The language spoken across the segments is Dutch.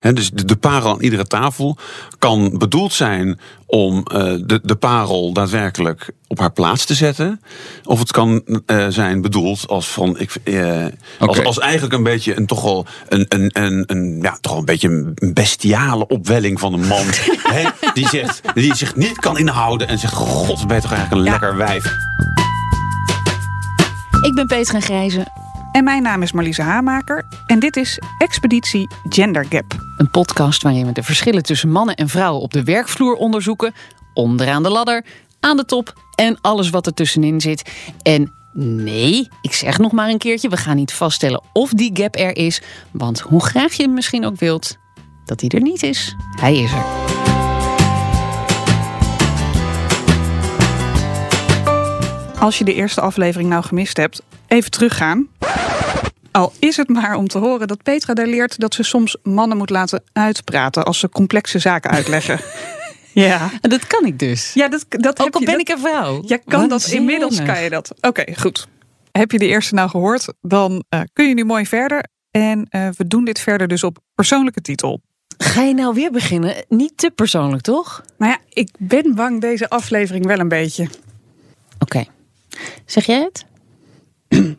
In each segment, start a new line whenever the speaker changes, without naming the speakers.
dus de, de, parel aan iedere tafel kan bedoeld zijn om uh, de, de parel daadwerkelijk op haar plaats te zetten. Of het kan uh, zijn bedoeld als van ik, uh, okay. als, als eigenlijk een beetje een toch wel een, een, een, een, ja, toch een beetje een bestiale opwelling van een man. die, zegt, die zich niet kan inhouden en zegt: God, ben je toch eigenlijk een ja. lekker wijf.
Ik ben Petra Grijze.
En mijn naam is Marliese Hamaker en dit is Expeditie Gender Gap.
Een podcast waarin we de verschillen tussen mannen en vrouwen op de werkvloer onderzoeken. Onderaan de ladder, aan de top en alles wat er tussenin zit. En nee, ik zeg nog maar een keertje, we gaan niet vaststellen of die gap er is. Want hoe graag je hem misschien ook wilt, dat hij er niet is, hij is er.
Als je de eerste aflevering nou gemist hebt, even teruggaan. Al is het maar om te horen dat Petra daar leert dat ze soms mannen moet laten uitpraten als ze complexe zaken uitleggen.
ja. En dat kan ik dus.
Ja, dat, dat
Ook al ben ik een vrouw.
Ja, kan dat. Inmiddels kan je dat. Oké, goed. Heb je de eerste nou gehoord, dan uh, kun je nu mooi verder. En uh, we doen dit verder dus op persoonlijke titel.
Ga je nou weer beginnen? Niet te persoonlijk, toch?
Nou ja, ik ben bang deze aflevering wel een beetje.
Oké. Okay. Zeg jij het?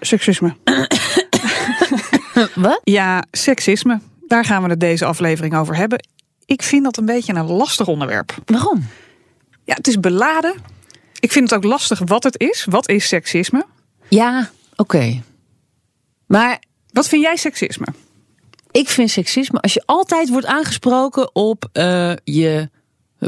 Seksisme.
Wat?
Ja, seksisme. Daar gaan we het deze aflevering over hebben. Ik vind dat een beetje een lastig onderwerp.
Waarom?
Ja, het is beladen. Ik vind het ook lastig wat het is. Wat is seksisme?
Ja, oké. Okay. Maar.
Wat vind jij seksisme?
Ik vind seksisme als je altijd wordt aangesproken op uh, je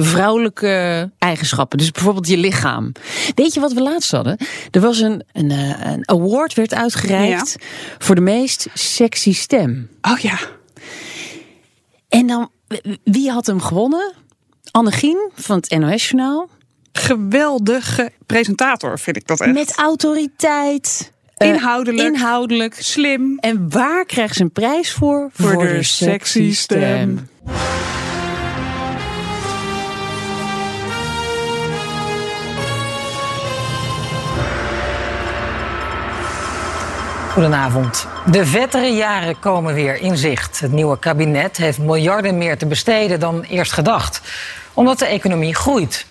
vrouwelijke eigenschappen. Dus bijvoorbeeld je lichaam. Weet je wat we laatst hadden? Er was een, een, een award werd uitgereikt ja. voor de meest sexy stem.
Oh ja.
En dan, wie had hem gewonnen? Annegien van het NOS Journaal.
Geweldige presentator, vind ik dat echt.
Met autoriteit.
Inhoudelijk.
Uh, inhoudelijk.
Slim.
En waar krijgt ze een prijs voor?
Voor, voor de, de, sexy stem. stem.
Goedenavond. De vettere jaren komen weer in zicht. Het nieuwe kabinet heeft miljarden meer te besteden dan eerst gedacht. Omdat de economie groeit.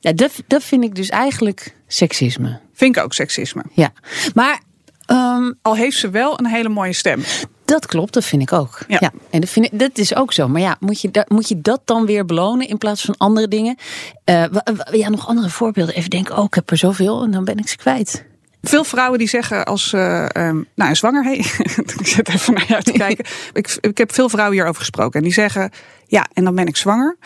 Ja, dat, dat vind ik dus eigenlijk seksisme.
Vind ik ook seksisme.
Ja, maar...
Um, Al heeft ze wel een hele mooie stem.
Dat klopt, dat vind ik ook. Ja. ja. en dat, vind ik, dat is ook zo. Maar ja, moet je, dat, moet je dat dan weer belonen in plaats van andere dingen? Uh, ja, nog andere voorbeelden. Even denken, oh, ik heb er zoveel en dan ben ik ze kwijt.
Veel vrouwen die zeggen als uh, um, nou, zwanger, hey, ik zit even naar jou te kijken. ik, ik heb veel vrouwen hierover gesproken en die zeggen, ja, en dan ben ik zwanger.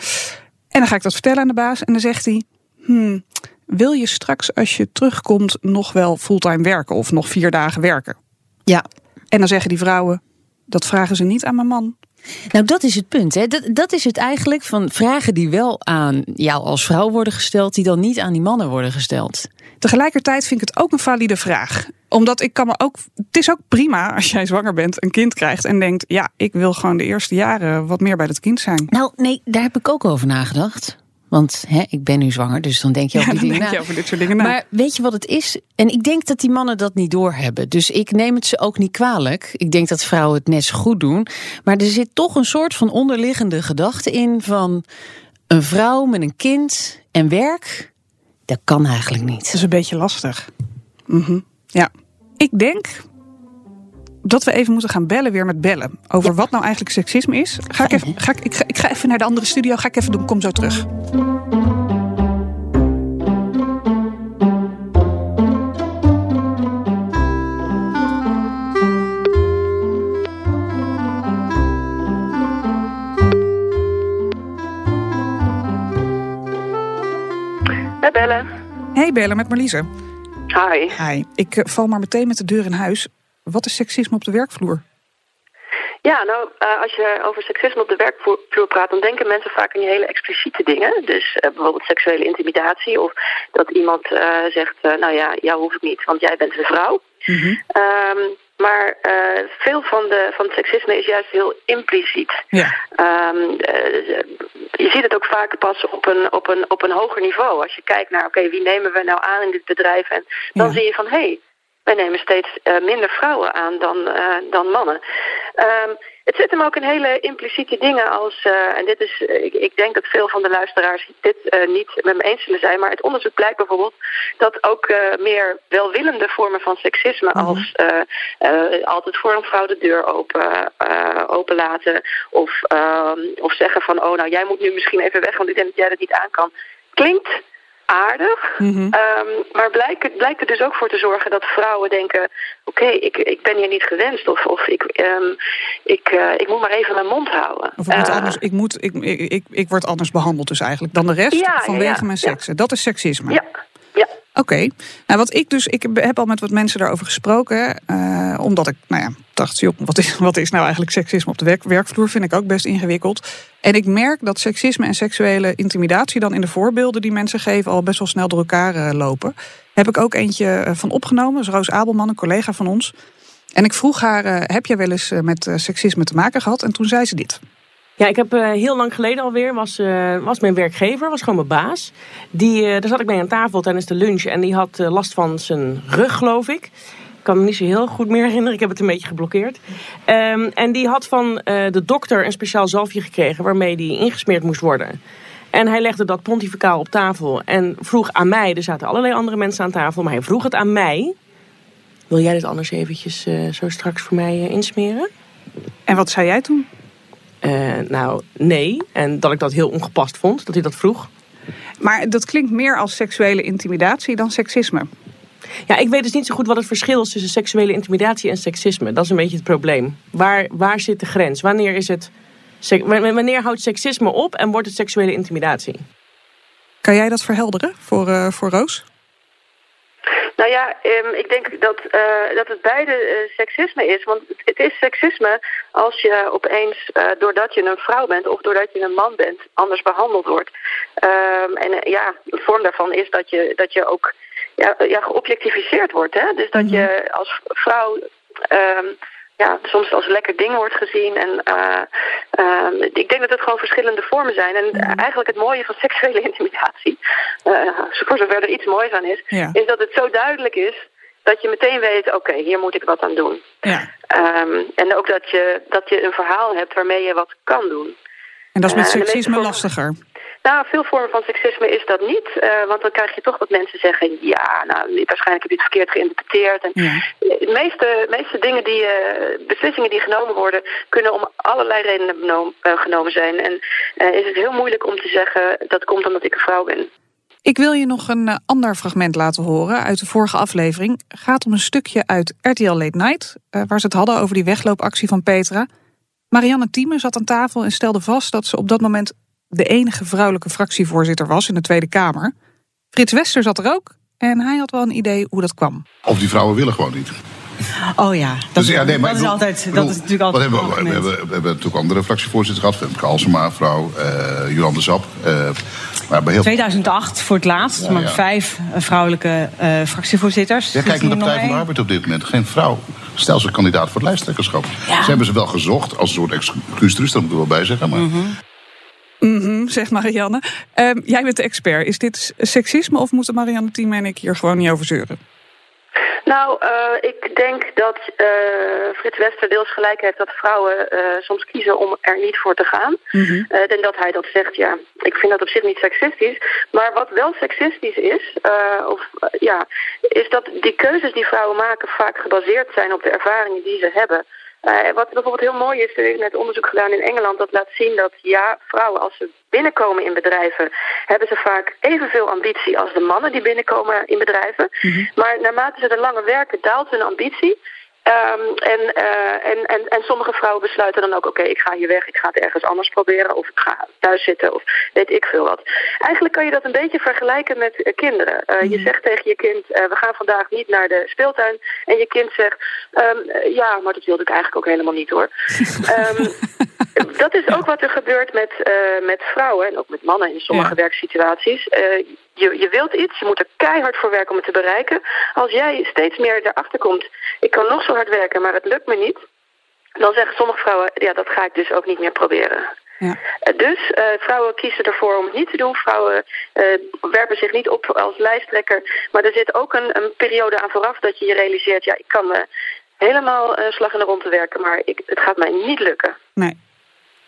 En dan ga ik dat vertellen aan de baas en dan zegt hij, hmm, wil je straks als je terugkomt nog wel fulltime werken of nog vier dagen werken?
Ja.
En dan zeggen die vrouwen, dat vragen ze niet aan mijn man.
Nou, dat is het punt. Hè. Dat, dat is het eigenlijk van vragen die wel aan jou als vrouw worden gesteld, die dan niet aan die mannen worden gesteld.
Tegelijkertijd vind ik het ook een valide vraag. Omdat ik kan me ook. Het is ook prima als jij zwanger bent, een kind krijgt en denkt: ja, ik wil gewoon de eerste jaren wat meer bij dat kind zijn.
Nou, nee, daar heb ik ook over nagedacht. Want hè, ik ben nu zwanger, dus dan denk je over,
ja,
die dingen
denk je over dit soort dingen na.
Maar weet je wat het is? En ik denk dat die mannen dat niet doorhebben. Dus ik neem het ze ook niet kwalijk. Ik denk dat vrouwen het net zo goed doen. Maar er zit toch een soort van onderliggende gedachte in van een vrouw met een kind en werk. Dat kan eigenlijk niet.
Dat is een beetje lastig. Mm -hmm. Ja. Ik denk dat we even moeten gaan bellen weer met bellen. Over ja. wat nou eigenlijk seksisme is. Ga ik, even, ga ik, ik, ga, ik ga even naar de andere studio. Ga ik even doen. Kom zo terug.
Hey Bellen.
Hey Bellen, met Marliese.
Hi.
Hi. Ik uh, val maar meteen met de deur in huis. Wat is seksisme op de werkvloer?
Ja, nou, uh, als je over seksisme op de werkvloer praat, dan denken mensen vaak aan die hele expliciete dingen. Dus uh, bijvoorbeeld seksuele intimidatie of dat iemand zegt, nou ja, jou hoef ik niet, want jij bent een vrouw. Mm -hmm. um, maar uh, veel van, de, van het seksisme is juist heel impliciet.
Ja.
Um, uh, je ziet het ook vaak pas op een, op een, op een hoger niveau. Als je kijkt naar, oké, okay, wie nemen we nou aan in dit bedrijf? En dan ja. zie je van, hé, hey, wij nemen steeds uh, minder vrouwen aan dan, dan mannen. Um, het zit hem ook in hele impliciete dingen als, uh, en dit is, ik, ik, denk dat veel van de luisteraars dit uh, niet met me eens zullen zijn, maar het onderzoek blijkt bijvoorbeeld dat ook uh, meer welwillende vormen van seksisme -hmm. als altijd voor een vrouw de deur open, openlaten of, ehm, of zeggen van, oh nou jij moet nu misschien even weg, want ik denk dat jij dat niet aan kan, klinkt aardig. Mm -hmm. um, maar blijkt, blijkt er dus ook voor te zorgen dat vrouwen denken: oké, okay, ik, ik ben hier niet gewenst. Of, of ik, um, ik, uh, ik moet maar even mijn mond houden.
Of ik, moet uh, anders, ik, moet, ik, ik, ik, ik word anders behandeld, dus eigenlijk dan de rest
ja,
vanwege
ja,
mijn seksen. Dat is seksisme.
Ja. Ja.
Oké, nou wat ik dus, ik heb al met wat mensen daarover gesproken, uh, omdat ik, nou ja, dacht, joh, wat is, wat is nou eigenlijk seksisme op de werk, werkvloer? Vind ik ook best ingewikkeld. En ik merk dat seksisme en seksuele intimidatie dan in de voorbeelden die mensen geven al best wel snel door elkaar uh, lopen. Heb ik ook eentje uh, van opgenomen, is Roos Abelman, een collega van ons. En ik vroeg haar, heb jij wel eens met seksisme te maken gehad? En toen zei ze dit.
Ja, ik heb uh, heel lang geleden alweer, was, uh, was mijn werkgever, was gewoon mijn baas. Die, uh, daar zat ik mee aan tafel tijdens de lunch en die had last van zijn rug, geloof ik. Ik kan me niet zo heel goed meer herinneren, ik heb het een beetje geblokkeerd. Um, en die had van de dokter een speciaal zalfje gekregen waarmee die ingesmeerd moest worden. En hij legde dat pontificaal op tafel en vroeg aan mij, er zaten allerlei andere mensen aan tafel, maar hij vroeg het aan mij. Wil jij dit anders eventjes zo straks voor mij insmeren?
En wat zei jij toen?
Uh, nou, nee. En dat ik dat heel ongepast vond, dat hij dat vroeg.
Maar dat klinkt meer als seksuele intimidatie dan seksisme.
Ja, ik weet dus niet zo goed wat het verschil is tussen seksuele intimidatie en seksisme. Dat is een beetje het probleem. Waar, waar zit de grens? Wanneer, is het, wanneer houdt seksisme op en wordt het seksuele intimidatie?
Kan jij dat verhelderen voor, uh, voor Roos?
Nou ja, um, ik denk dat, uh, dat het beide uh, seksisme is. Want het is seksisme als je opeens, uh, doordat je een vrouw bent of doordat je een man bent, anders behandeld wordt. Um, en ja, een vorm daarvan is dat je, dat je ook ja, ja, geobjectificeerd wordt. Hè? Dus dat je als vrouw. Um, ja, soms als lekker ding wordt gezien. En uh, uh, ik denk dat het gewoon verschillende vormen zijn. En mm. eigenlijk het mooie van seksuele intimidatie, uh, voor zover er iets moois aan is, ja. is dat het zo duidelijk is dat je meteen weet, oké, okay, hier moet ik wat aan doen.
Ja.
Um, en ook dat je, dat je een verhaal hebt waarmee je wat kan doen.
En dat is met seksisme vormen... lastiger.
Nou, veel vormen van seksisme is dat niet. Uh, want dan krijg je toch dat mensen zeggen... ja, nou, waarschijnlijk heb je het verkeerd geïnterpreteerd. En
ja.
De meeste, meeste dingen die, uh, beslissingen die genomen worden... kunnen om allerlei redenen benomen, uh, genomen zijn. En is het heel moeilijk om te zeggen... dat komt omdat ik een vrouw ben.
Ik wil je nog een ander fragment laten horen uit de vorige aflevering. Het gaat om een stukje uit RTL Late Night... waar ze het hadden over die wegloopactie van Petra... Marianne Thieme zat aan tafel en stelde vast dat ze op dat moment de enige vrouwelijke fractievoorzitter was in de Tweede Kamer. Frits Wester zat er ook en hij had wel een idee hoe dat kwam.
Of die vrouwen willen gewoon niet.
Oh ja, dat,
dus ja, nee, maar
dat, is,
bedoel,
altijd,
bedoel,
dat is natuurlijk altijd
we, hebben, we, hebben, we hebben natuurlijk andere fractievoorzitters gehad. Femke Halsema, vrouw, uh, Jolande Zap. Uh,
maar bij heel... 2008 voor het laatst, ja, maar ja. vijf vrouwelijke uh, fractievoorzitters.
Ja, kijk naar de Partij van de Arbeid op dit moment. Geen vrouw. Stel ze kandidaat voor het lijsttrekkerschap. Ja. Ze hebben ze wel gezocht als een soort excuus, dat moet ik er wel bij zeggen. Maar...
Mm -hmm. Mm -hmm, zegt Marianne. Um, jij bent de expert. Is dit seksisme of moeten Marianne Thieme en ik hier gewoon niet over zeuren?
Nou, uh, ik denk dat uh, Frits Wester deels gelijk heeft dat vrouwen uh, soms kiezen om er niet voor te gaan.
Mm -hmm.
en dat hij dat zegt, ja, ik vind dat op zich niet seksistisch. Maar wat wel seksistisch is, of, ja, is dat die keuzes die vrouwen maken vaak gebaseerd zijn op de ervaringen die ze hebben. Uh, wat bijvoorbeeld heel mooi is, er is net onderzoek gedaan in Engeland dat laat zien dat ja, vrouwen als ze binnenkomen in bedrijven, hebben ze vaak evenveel ambitie als de mannen die binnenkomen in bedrijven.
Mm -hmm.
Maar naarmate ze er langer werken, daalt hun ambitie. Um, en, uh, en, en, en sommige vrouwen besluiten dan ook, oké, okay, ik ga hier weg, ik ga het ergens anders proberen, of ik ga thuis zitten, of weet ik veel wat. Eigenlijk kan je dat een beetje vergelijken met uh, kinderen. Uh, mm. Je zegt tegen je kind, we gaan vandaag niet naar de speeltuin, en je kind zegt, um, ja, maar dat wilde ik eigenlijk ook helemaal niet hoor. um, dat is ook wat er gebeurt met, met vrouwen, en ook met mannen in sommige ja. werksituaties. Je, je wilt iets, je moet er keihard voor werken om het te bereiken. Als jij steeds meer erachter komt, ik kan nog zo hard werken, maar het lukt me niet. Dan zeggen sommige vrouwen, ja, dat ga ik dus ook niet meer proberen.
Ja.
Dus uh, vrouwen kiezen ervoor om het niet te doen. Vrouwen uh, werpen zich niet op als lijsttrekker. Maar er zit ook een, een periode aan vooraf dat je je realiseert, ja, ik kan helemaal eh, slag in de rond te werken. Maar ik, het gaat mij niet lukken.
Nee,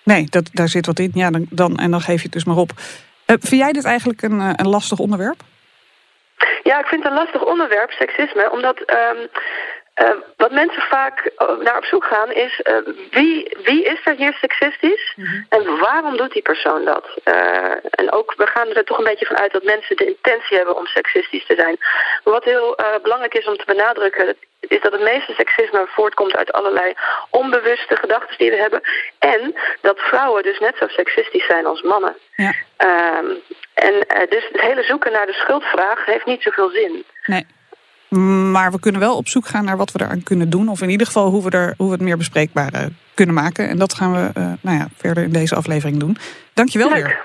nee dat, daar zit wat in. Ja, dan, dan, en dan geef je het dus maar op. Uh, vind jij dit eigenlijk een, een lastig onderwerp?
Ja, ik vind het een lastig onderwerp, seksisme. Omdat um, uh, wat mensen vaak naar op zoek gaan is... Uh, wie, wie is er hier seksistisch mm -hmm. en waarom doet die persoon dat? Uh, en ook, we gaan er toch een beetje van uit dat mensen de intentie hebben om seksistisch te zijn. Wat heel belangrijk is om te benadrukken... is dat het meeste seksisme voortkomt uit allerlei onbewuste gedachten die we hebben. En dat vrouwen dus net zo seksistisch zijn als mannen.
Ja.
en dus het hele zoeken naar de schuldvraag heeft niet zoveel zin.
Nee. Maar we kunnen wel op zoek gaan naar wat we eraan kunnen doen. Of in ieder geval hoe we, er, hoe we het meer bespreekbaar uh, kunnen maken. En dat gaan we uh, nou ja, verder in deze aflevering doen. Dankjewel
leuk.
weer.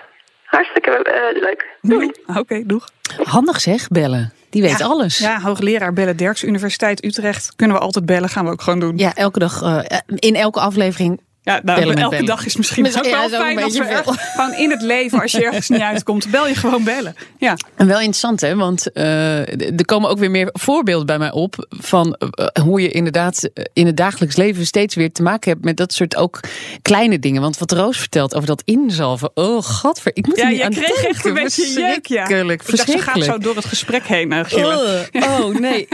Hartstikke uh, leuk.
Doei. Oké, okay, doeg.
Handig zeg, bellen. Die weet
ja,
alles.
Ja, hoogleraar bellen Derks Universiteit Utrecht. Kunnen we altijd bellen, gaan we ook gewoon doen.
Ja, elke dag, in elke aflevering
ja, nou, elke bellen. dag is misschien
Misschien,
ook wel
ja,
fijn als we gewoon in het leven, als je ergens niet uitkomt, bel je gewoon bellen. Ja.
En wel interessant, hè? Want uh, er komen ook weer meer voorbeelden bij mij op van uh, hoe je inderdaad in het dagelijks leven steeds weer te maken hebt met dat soort ook kleine dingen. Want wat Roos vertelt over dat inzalven, oh godver, ik moet
ja,
niet
je
aan
kreeg
denken.
echt een beetje jeuk, ja.
Verschrikkelijk,
Ik dacht, ze gaat zo door het gesprek heen uh, gillen.
Oh, oh nee,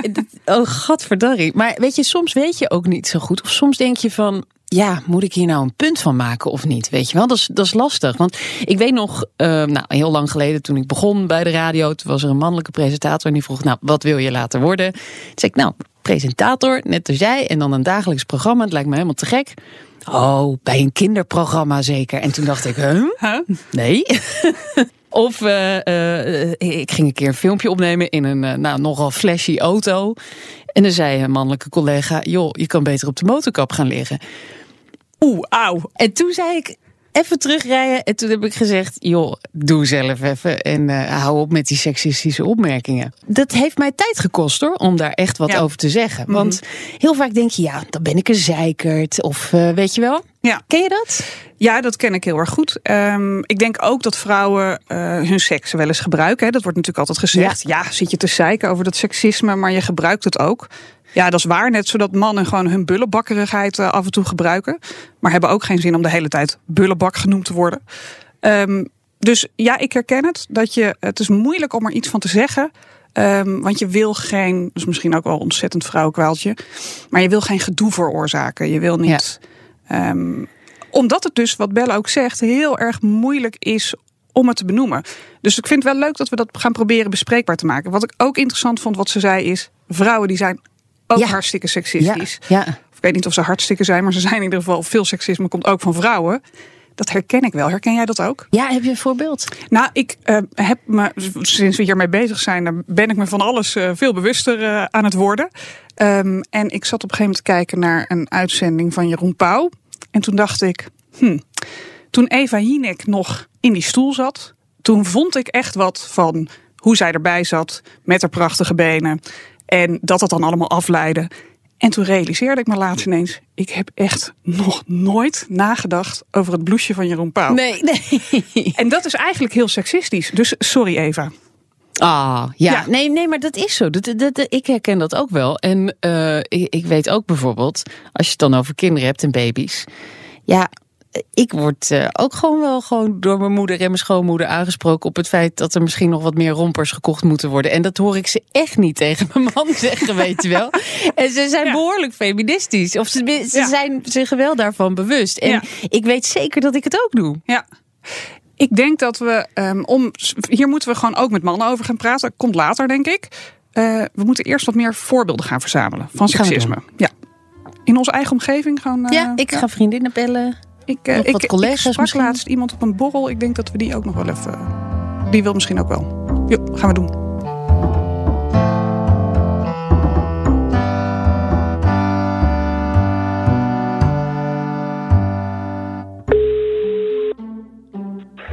oh. Maar weet je, soms weet je ook niet zo goed. Of soms denk je van, ja, moet ik hier nou een punt van maken of niet? Weet je wel, dat is, dat is lastig. Want ik weet nog, uh, nou, heel lang geleden toen ik begon bij de radio, toen was er een mannelijke presentator en die vroeg, nou, wat wil je later worden? Toen zei ik, nou, presentator, net als jij, en dan een dagelijks programma. Het lijkt me helemaal te gek. Oh, bij een kinderprogramma zeker. En toen dacht ik, huh?
Huh?
Nee. Of uh, uh, ik ging een keer een filmpje opnemen in een uh, nou, nogal flashy auto. En dan zei een mannelijke collega: Joh, je kan beter op de motorkap gaan liggen.
Oeh, auw.
En toen zei ik: Even terugrijden. En toen heb ik gezegd: Joh, doe zelf even. En uh, hou op met die seksistische opmerkingen. Dat heeft mij tijd gekost hoor, om daar echt wat
Ja.
over te zeggen.
Mhm.
Want heel vaak denk je: Ja, dan ben ik een zeikert. Of uh, weet je wel.
Ja.
Ken je dat?
Ja, dat ken ik heel erg goed. Um, ik denk ook dat vrouwen uh, hun seks wel eens gebruiken. Hè. Dat wordt natuurlijk altijd gezegd. Ja. ja, zit je te zeiken over dat seksisme, maar je gebruikt het ook. Ja, dat is waar. Net zodat mannen gewoon hun bullenbakkerigheid uh, af en toe gebruiken. Maar hebben ook geen zin om de hele tijd bullenbak genoemd te worden. Um, dus ja, ik herken het. Dat je, het is moeilijk om er iets van te zeggen. Um, want je wil geen, dat is misschien ook wel ontzettend vrouwenkwaaltje. Maar je wil geen gedoe veroorzaken. Je wil niet... Ja. Um, omdat het dus, wat Belle ook zegt, heel erg moeilijk is om het te benoemen. Dus ik vind het wel leuk dat we dat gaan proberen bespreekbaar te maken. Wat ik ook interessant vond, wat ze zei, is... vrouwen die zijn ook ja. hartstikke seksistisch.
Ja. ja.
Ik weet niet of ze hartstikke zijn, maar ze zijn in ieder geval... veel seksisme komt ook van vrouwen. Dat herken ik wel. Herken jij dat ook?
Ja, heb je een voorbeeld?
Nou, ik uh, heb me, sinds we hiermee bezig zijn, ben ik me van alles uh, veel bewuster uh, aan het worden. Um, en ik zat op een gegeven moment te kijken naar een uitzending van Jeroen Pauw. En toen dacht ik, hm, toen Eva Jinek nog in die stoel zat, toen vond ik echt wat van hoe zij erbij zat met haar prachtige benen. En dat dat dan allemaal afleidde. En toen realiseerde ik me laatst ineens, ik heb echt nog nooit nagedacht over het blouseje van Jeroen Pauw.
Nee, nee.
En dat is eigenlijk heel seksistisch. Dus sorry Eva.
Ah, ja. ja. Nee, nee, maar dat is zo. Dat, dat, dat, ik herken dat ook wel. En uh, ik, ik weet ook bijvoorbeeld, als je het dan over kinderen hebt en baby's. Ja, ik word uh, ook gewoon wel gewoon door mijn moeder en mijn schoonmoeder aangesproken op het feit dat er misschien nog wat meer rompers gekocht moeten worden. En dat hoor ik ze echt niet tegen mijn man zeggen, weet je wel. En ze zijn ja. behoorlijk feministisch. Of ze, ze ja. zijn zich wel daarvan bewust. En ja. ik weet zeker dat ik het ook doe.
Ja. Ik denk dat we um, om. Hier moeten we gewoon ook met mannen over gaan praten. Dat komt later, denk ik. Uh, we moeten eerst wat meer voorbeelden gaan verzamelen van seksisme. Ja. In onze eigen omgeving gewoon.
Uh, ja, ik ga vriendinnen bellen.
Ik, uh, ik, wat collega's ik sprak misschien? laatst iemand op een borrel. Ik denk dat we die ook nog wel even. Die wil misschien ook wel. Jo, gaan we doen.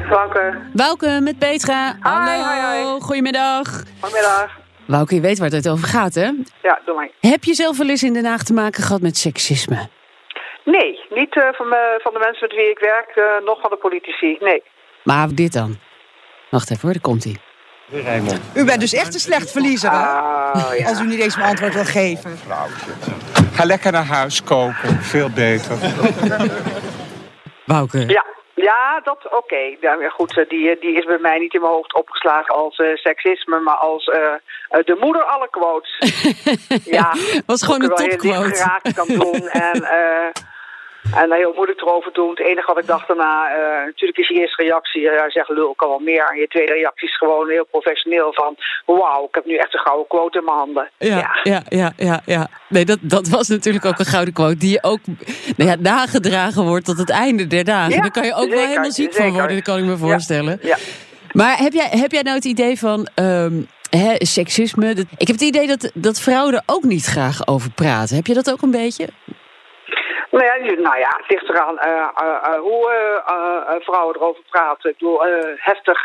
Wouke.
Wouke met Petra.
Hi,
Hallo,
hi, hi.
goedemiddag.
Goedemiddag.
Wouke, je weet waar het over gaat, hè?
Ja, doe maar.
Heb je zelf wel eens in Den Haag te maken gehad met seksisme?
Nee, niet uh, van, me, van de mensen met wie ik werk, uh, nog van de politici, nee.
Maar dit dan? Wacht even hoor, daar komt hij.
U bent dus echt een slecht verliezer, hè?
Oh, ja.
Als u niet eens mijn antwoord wilt geven.
Ga lekker naar huis koken, veel beter.
Wouke.
Ja, ja dat oké. Ja, goed, eh, die, die is bij mij niet in mijn hoofd opgeslagen als eh, seksisme, maar als eh, eh, de moeder alle quotes. ja,
Was gewoon een topquote.
geraakt kan doen en, eh, en daar heel moeilijk erover doen. Het enige wat ik dacht daarna, eh, natuurlijk is je eerste reactie, ja, zeg lul, kan wel meer. En je tweede reactie is gewoon heel professioneel van, wauw, ik heb nu echt een gouden quote in mijn handen.
Ja, ja, ja, ja, ja. Nee, dat, dat was natuurlijk ook een gouden quote die ook nou ja, nagedragen wordt tot het einde der dagen.
Ja,
Daar kan je ook wel helemaal ziek van worden, dat kan ik me voorstellen.
Ja.
Maar heb jij, heb jij nou het idee van ehm, hè, seksisme? Dat- Ik heb het idee dat, dat vrouwen er ook niet graag over praten. Heb je dat ook een beetje?
Nou ja, nou ja, het ligt eraan eh, eh, eh, hoe vrouwen erover praten. Ik bedoel, eh, heftig,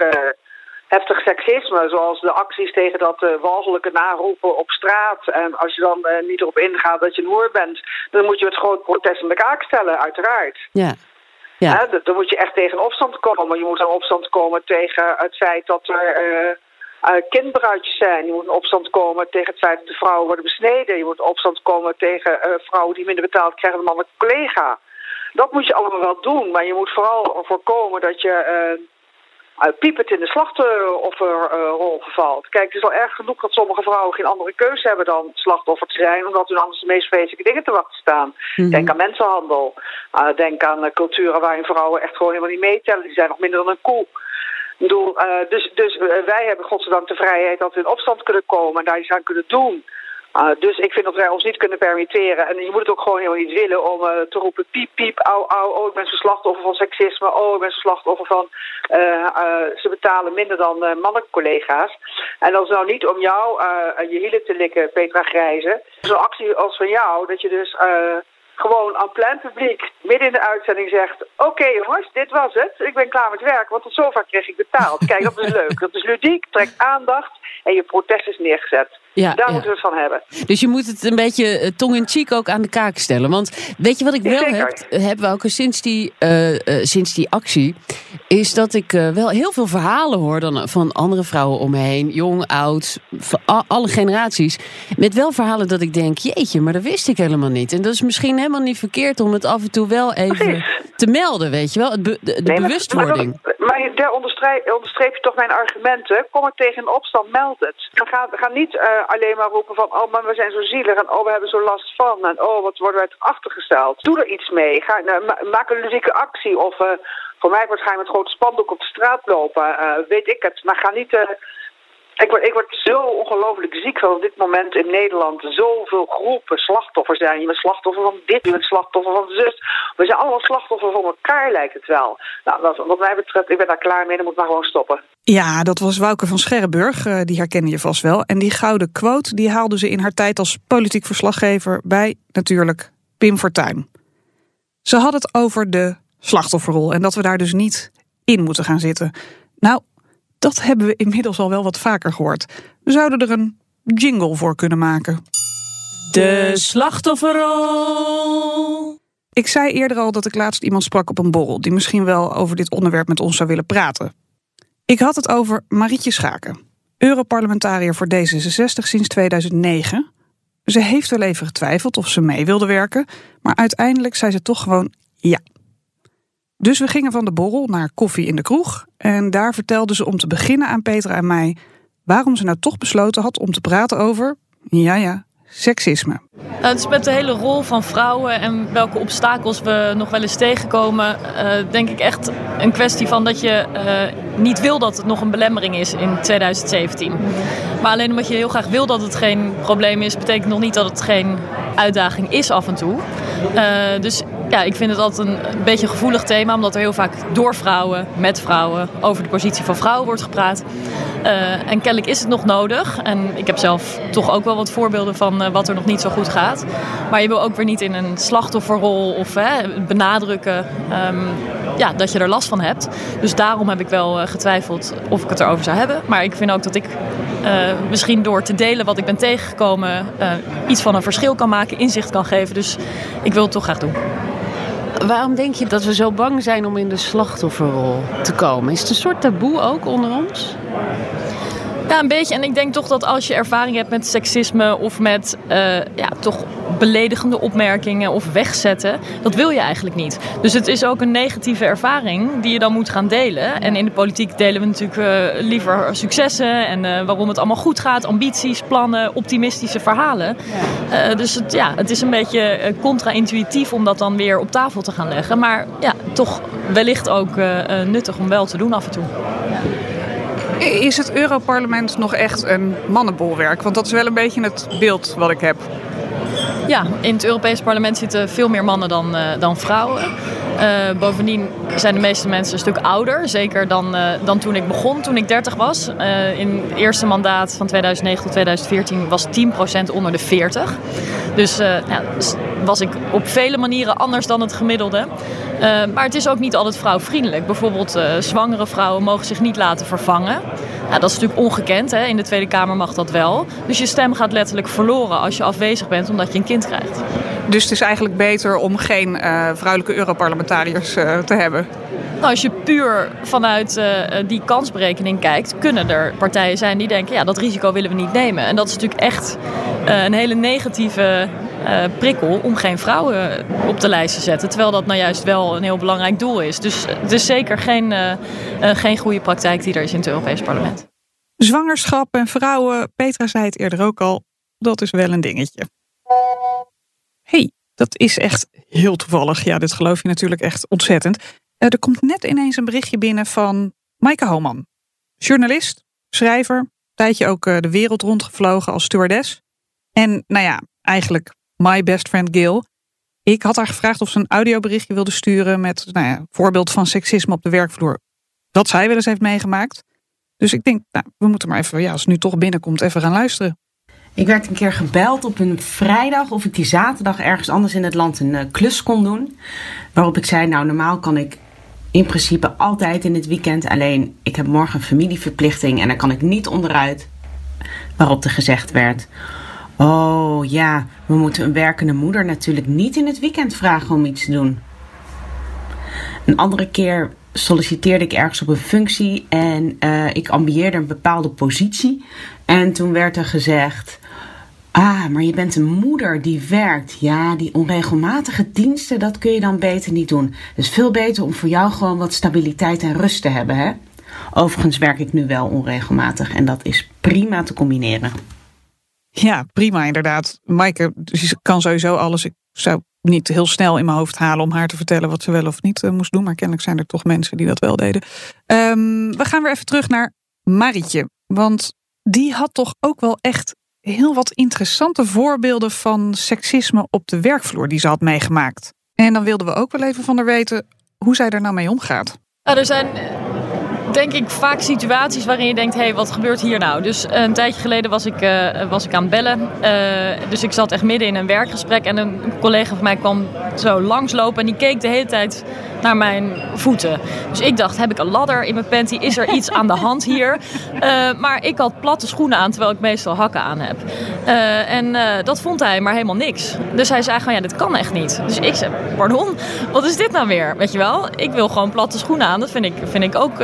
heftig seksisme, zoals de acties tegen dat eh walgelijke naroepen op straat. En als je dan niet erop ingaat dat je een hoer bent, dan moet je het groot protest in de kaak stellen, uiteraard.
Ja. Ja.
Hè, dan moet je echt tegen opstand komen. Je moet in opstand komen tegen het feit dat er eh, kindbruidjes zijn. Je moet in opstand komen tegen het feit dat de vrouwen worden besneden. Je moet in opstand komen tegen eh, vrouwen die minder betaald krijgen dan een mannelijke collega. Dat moet je allemaal wel doen, maar je moet vooral voorkomen dat je eh uh, piepend in de slachtofferrol vervalt. Kijk, het is al erg genoeg dat sommige vrouwen geen andere keuze hebben dan slachtoffer te zijn, omdat hun anders de meest vreselijke dingen te wachten staan. Denk aan mensenhandel. Uh, denk aan uh, culturen waarin vrouwen echt gewoon helemaal niet meetellen. Die zijn nog minder dan een koe. Bedoel, uh, dus dus uh, wij hebben godzijdank de vrijheid dat we in opstand kunnen komen en daar iets aan kunnen doen. Uh, dus ik vind dat wij ons niet kunnen permitteren. En je moet het ook gewoon helemaal niet willen om te roepen piep, piep, au, au. Oh, ik ben zo'n slachtoffer van seksisme. Oh, ik ben zo'n slachtoffer van... Ze betalen minder dan mannelijke collega's. En dat is nou niet om jou je hielen te likken, Petra Grijze. Zo'n actie als van jou, dat je dus gewoon aan plein publiek midden in de uitzending zegt... Oké okay, jongens, dit was het. Ik ben klaar met werk, want tot zover kreeg ik betaald. Kijk, dat is leuk. Dat is ludiek, trekt aandacht en je protest is neergezet.
Ja,
Daar
ja.
moeten we het van hebben.
Dus je moet het een beetje uh, tong in cheek ook aan de kaak stellen. Want weet je wat ik wel
Zeker.
heb, heb Wouke, sinds die, uh, uh, sinds die actie... is dat ik wel heel veel verhalen hoor dan van andere vrouwen om me heen. Jong, oud, alle generaties. Met wel verhalen dat ik denk, jeetje, maar dat wist ik helemaal niet. En dat is misschien helemaal niet verkeerd om het af en toe wel even
Precies.
te melden, weet je wel. Het be, de, de
Nee, maar-
bewustwording.
Maar, maar, maar daar onderstreep, onderstreep je toch mijn argumenten. Kom er tegen in opstand, meld het. Ga, ga niet eh, alleen maar roepen van... oh, maar we zijn zo zielig en oh, we hebben zo last van... en oh, wat worden wij achtergesteld. Doe er iets mee. Ga, nou, ma- maak een ludieke actie. Of eh, voor mij wordt ga je met grote spandoek op de straat lopen. eh, weet ik het. Maar ga niet... eh, ik word, ik word zo ongelooflijk ziek van op dit moment in Nederland zoveel groepen slachtoffers zijn. Je bent slachtoffer van dit, je bent slachtoffer van zus. We zijn allemaal slachtoffer van elkaar, lijkt het wel. Nou, wat, wat mij betreft, ik ben daar klaar mee, dan moet maar gewoon stoppen.
Ja, dat was Wouke van Scherrenburg, uh, die herken je vast wel. En die gouden quote, die haalde ze in haar tijd als politiek verslaggever bij natuurlijk Pim Fortuyn. Ze had het over de slachtofferrol en dat we daar dus niet in moeten gaan zitten. Nou, dat hebben we inmiddels al wel wat vaker gehoord. We zouden er een jingle voor kunnen maken.
De slachtofferrol.
Ik zei eerder al dat ik laatst iemand sprak op een borrel... die misschien wel over dit onderwerp met ons zou willen praten. Ik had het over Marietje Schaken. Europarlementariër voor D66 sinds 2009. Ze heeft wel even getwijfeld of ze mee wilde werken... maar uiteindelijk zei ze toch gewoon ja. Dus we gingen van de borrel naar koffie in de kroeg... en daar vertelde ze om te beginnen aan Petra en mij... waarom ze nou toch besloten had om te praten over... ja ja, seksisme.
Nou, het is met de hele rol van vrouwen en welke obstakels we nog wel eens tegenkomen, uh, denk ik echt een kwestie van dat je uh, niet wil dat het nog een belemmering is in 2017. Maar alleen omdat je heel graag wil dat het geen probleem is, betekent nog niet dat het geen uitdaging is af en toe. Uh, dus ja, ik vind het altijd een, beetje een gevoelig thema, omdat er heel vaak door vrouwen, met vrouwen, over de positie van vrouwen wordt gepraat. Uh, en kennelijk is het nog nodig. En ik heb zelf toch ook wel wat voorbeelden van uh, wat er nog niet zo goed gaat. Maar je wil ook weer niet in een slachtofferrol of benadrukken um, ja, dat je er last van hebt. Dus daarom heb ik wel uh, getwijfeld of ik het erover zou hebben. Maar ik vind ook dat ik misschien door te delen wat ik ben tegengekomen iets van een verschil kan maken, inzicht kan geven. Dus ik wil het toch graag doen.
Waarom denk je dat we zo bang zijn om in de slachtofferrol te komen? Is het een soort taboe ook onder ons?
Ja, een beetje. En ik denk toch dat als je ervaring hebt met seksisme of met uh, ja, toch beledigende opmerkingen of wegzetten, dat wil je eigenlijk niet. Dus het is ook een negatieve ervaring die je dan moet gaan delen. En in de politiek delen we natuurlijk uh, liever successen en uh, waarom het allemaal goed gaat, ambities, plannen, optimistische verhalen. Ja. dus het, ja, het is een beetje contra-intuïtief om dat dan weer op tafel te gaan leggen. Maar ja, toch wellicht ook nuttig om wel te doen af en toe. Ja.
Is het Europarlement nog echt een mannenbolwerk? Want dat is wel een beetje het beeld wat ik heb.
Ja, in het Europees parlement zitten veel meer mannen dan, uh, dan vrouwen. Uh, bovendien zijn de meeste mensen een stuk ouder. Zeker dan, uh, dan toen ik begon, toen ik 30 was. in het eerste mandaat van 2009 tot 2014 was 10% onder de 40. Dus ja, was ik op vele manieren anders dan het gemiddelde. maar het is ook niet altijd vrouwvriendelijk. Bijvoorbeeld zwangere vrouwen mogen zich niet laten vervangen. Ja, dat is natuurlijk ongekend. Hè? In de Tweede Kamer mag dat wel. Dus je stem gaat letterlijk verloren als je afwezig bent omdat je een kind krijgt.
Dus het is eigenlijk beter om geen uh, vrouwelijke Europarlementariërs uh, te hebben?
Nou, als je puur vanuit uh, die kansberekening kijkt, kunnen er partijen zijn die denken: ja, dat risico willen we niet nemen. En dat is natuurlijk echt een hele negatieve prikkel om geen vrouwen op de lijst te zetten. Terwijl dat nou juist wel een heel belangrijk doel is. Dus het is zeker geen, uh, uh, geen goede praktijk die er is in het Europees Parlement.
Zwangerschap en vrouwen, Petra zei het eerder ook al, dat is wel een dingetje. hey, dat is echt heel toevallig. Ja, dit geloof je natuurlijk echt ontzettend. er komt net ineens een berichtje binnen van Maaike Houman. Journalist, schrijver, tijdje ook de wereld rondgevlogen als stewardess. En nou ja, eigenlijk My Best Friend Gil. Ik had haar gevraagd of ze een audioberichtje wilde sturen met nou ja, voorbeeld van seksisme op de werkvloer. Dat zij wel eens heeft meegemaakt. Dus ik denk, nou, we moeten maar even, ja, als het nu toch binnenkomt, even gaan luisteren.
Ik werd een keer gebeld op een vrijdag of ik die zaterdag ergens anders in het land een uh, klus kon doen. Waarop ik zei, nou normaal kan ik in principe altijd in het weekend. Alleen ik heb morgen een familieverplichting en daar kan ik niet onderuit. Waarop er gezegd werd, Oh ja, we moeten een werkende moeder natuurlijk niet in het weekend vragen om iets te doen. Een andere keer solliciteerde ik ergens op een functie en uh, ik ambieerde een bepaalde positie. En toen werd er gezegd: Ah, maar je bent een moeder die werkt. Ja, die onregelmatige diensten, dat kun je dan beter niet doen. Het is veel beter om voor jou gewoon wat stabiliteit en rust te hebben, hè? Overigens werk ik nu wel onregelmatig en dat is prima te combineren.
Ja, prima inderdaad. Maaike kan sowieso alles. Ik zou niet heel snel in mijn hoofd halen om haar te vertellen wat ze wel of niet uh, moest doen. Maar kennelijk zijn er toch mensen die dat wel deden. Um, we gaan weer even terug naar Marietje. Want die had toch ook wel echt heel wat interessante voorbeelden van seksisme op de werkvloer die ze had meegemaakt. En dan wilden we ook wel even van haar weten hoe zij er nou mee omgaat.
Nou, er zijn denk ik vaak situaties waarin je denkt, hé, hey, wat gebeurt hier nou? Dus een tijdje geleden was ik, uh, was ik aan het bellen. Uh, dus ik zat echt midden in een werkgesprek en een collega van mij kwam zo langslopen en die keek de hele tijd naar mijn voeten. Dus ik dacht, heb ik een ladder in mijn panty? Is er iets aan de hand hier? Maar ik had platte schoenen aan, terwijl ik meestal hakken aan heb. en dat vond hij maar helemaal niks. Dus hij zei gewoon, ja, dit kan echt niet. Dus ik zei, pardon, wat is dit nou weer? Weet je wel, ik wil gewoon platte schoenen aan. Dat vind ik, vind ik ook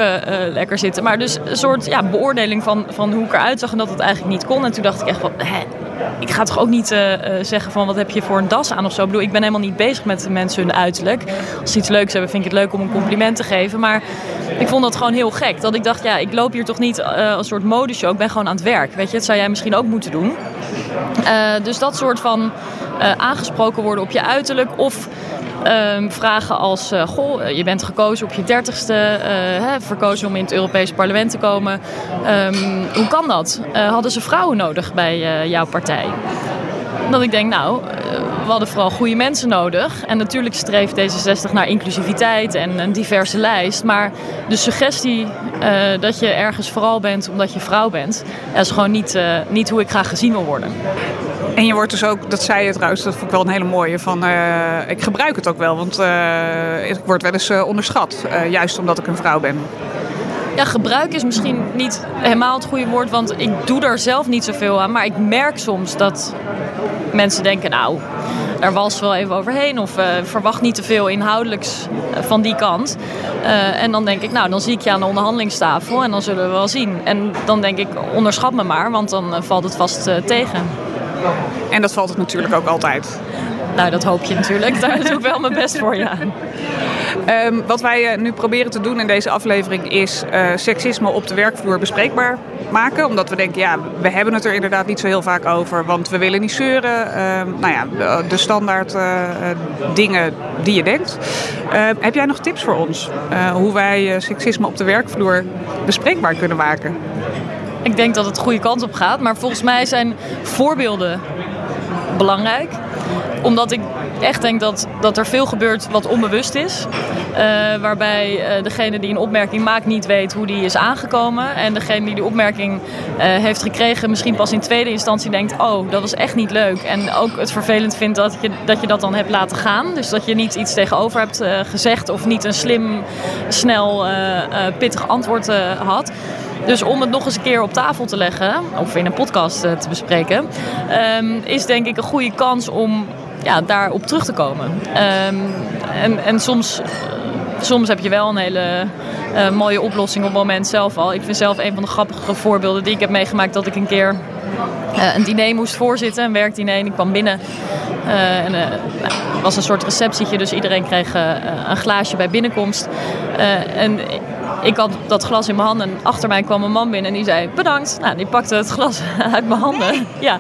lekker zitten. Maar dus een soort ja, beoordeling van, van hoe ik eruit zag en dat het eigenlijk niet kon. En toen dacht ik echt van, hè, ik ga toch ook niet uh, zeggen van wat heb je voor een das aan of zo. Ik bedoel, ik ben helemaal niet bezig met mensen hun uiterlijk. Als ze iets leuks hebben, vind ik het leuk om een compliment te geven. Maar ik vond dat gewoon heel gek. Dat ik dacht, ja, ik loop hier toch niet als soort modeshow. Ik ben gewoon aan het werk. Weet je, dat zou jij misschien ook moeten doen. dus dat soort van aangesproken worden op je uiterlijk. Of Um, vragen als, uh, goh, je bent gekozen op je dertigste, uh, verkozen om in het Europese parlement te komen. Um, hoe kan dat? Hadden ze vrouwen nodig bij jouw partij? Dat ik denk, nou, we hadden vooral goede mensen nodig. En natuurlijk streeft D66 naar inclusiviteit en een diverse lijst. Maar de suggestie dat je ergens vooral bent omdat je vrouw bent, dat is gewoon niet, niet hoe ik graag gezien wil worden.
En je wordt dus ook, dat zei je trouwens, dat vond ik wel een hele mooie, van ik gebruik het ook wel, want ik word wel eens onderschat, juist omdat ik een vrouw ben.
Ja, gebruik is misschien niet helemaal het goede woord, want ik doe er zelf niet zoveel aan. Maar ik merk soms dat mensen denken, nou, er wals wel even overheen of eh, verwacht niet te veel inhoudelijks eh, van die kant. Eh, en dan denk ik, nou, dan zie ik je aan de onderhandelingstafel en dan zullen we wel zien. En dan denk ik, onderschat me maar, want dan valt het vast tegen.
En dat valt het natuurlijk ook altijd.
Nou, dat hoop je natuurlijk. Daar doe ik wel mijn best voor, ja.
Ehm, wat wij eh, nu proberen te doen in deze aflevering is eh, seksisme op de werkvloer bespreekbaar maken. Omdat we denken, ja, we hebben het er inderdaad niet zo heel vaak over. Want we willen niet zeuren. Ehm, nou ja, de, standaard eh, dingen die je denkt. Ehm, heb jij nog tips voor ons? Hoe wij seksisme op de werkvloer bespreekbaar kunnen maken?
Ik denk dat het de goede kant op gaat. Maar volgens mij zijn voorbeelden belangrijk. Omdat ik echt denk dat, dat er veel gebeurt wat onbewust is. Eh, waarbij eh, degene die een opmerking maakt niet weet hoe die is aangekomen. En degene die de opmerking eh, heeft gekregen misschien pas in tweede instantie denkt... oh, dat was echt niet leuk. En ook het vervelend vindt dat je dat, je dat dan hebt laten gaan. Dus dat je niet iets tegenover hebt gezegd... of niet een slim, snel, pittig antwoord had... Dus om het nog eens een keer op tafel te leggen, of in een podcast te bespreken, ehm, is denk ik een goede kans om ja, daarop terug te komen. Ehm, en, en soms, soms heb je wel een hele eh, mooie oplossing op moment zelf al. Ik vind zelf een van de grappige voorbeelden die ik heb meegemaakt dat ik een keer eh, een diner moest voorzitten, een werkdiner. En ik kwam binnen. eh, en, nou, het was een soort receptietje, dus iedereen kreeg een glaasje bij binnenkomst. En ik had dat glas in mijn handen en achter mij kwam een man binnen en die zei bedankt. Nou, die pakte het glas uit mijn handen. Ja.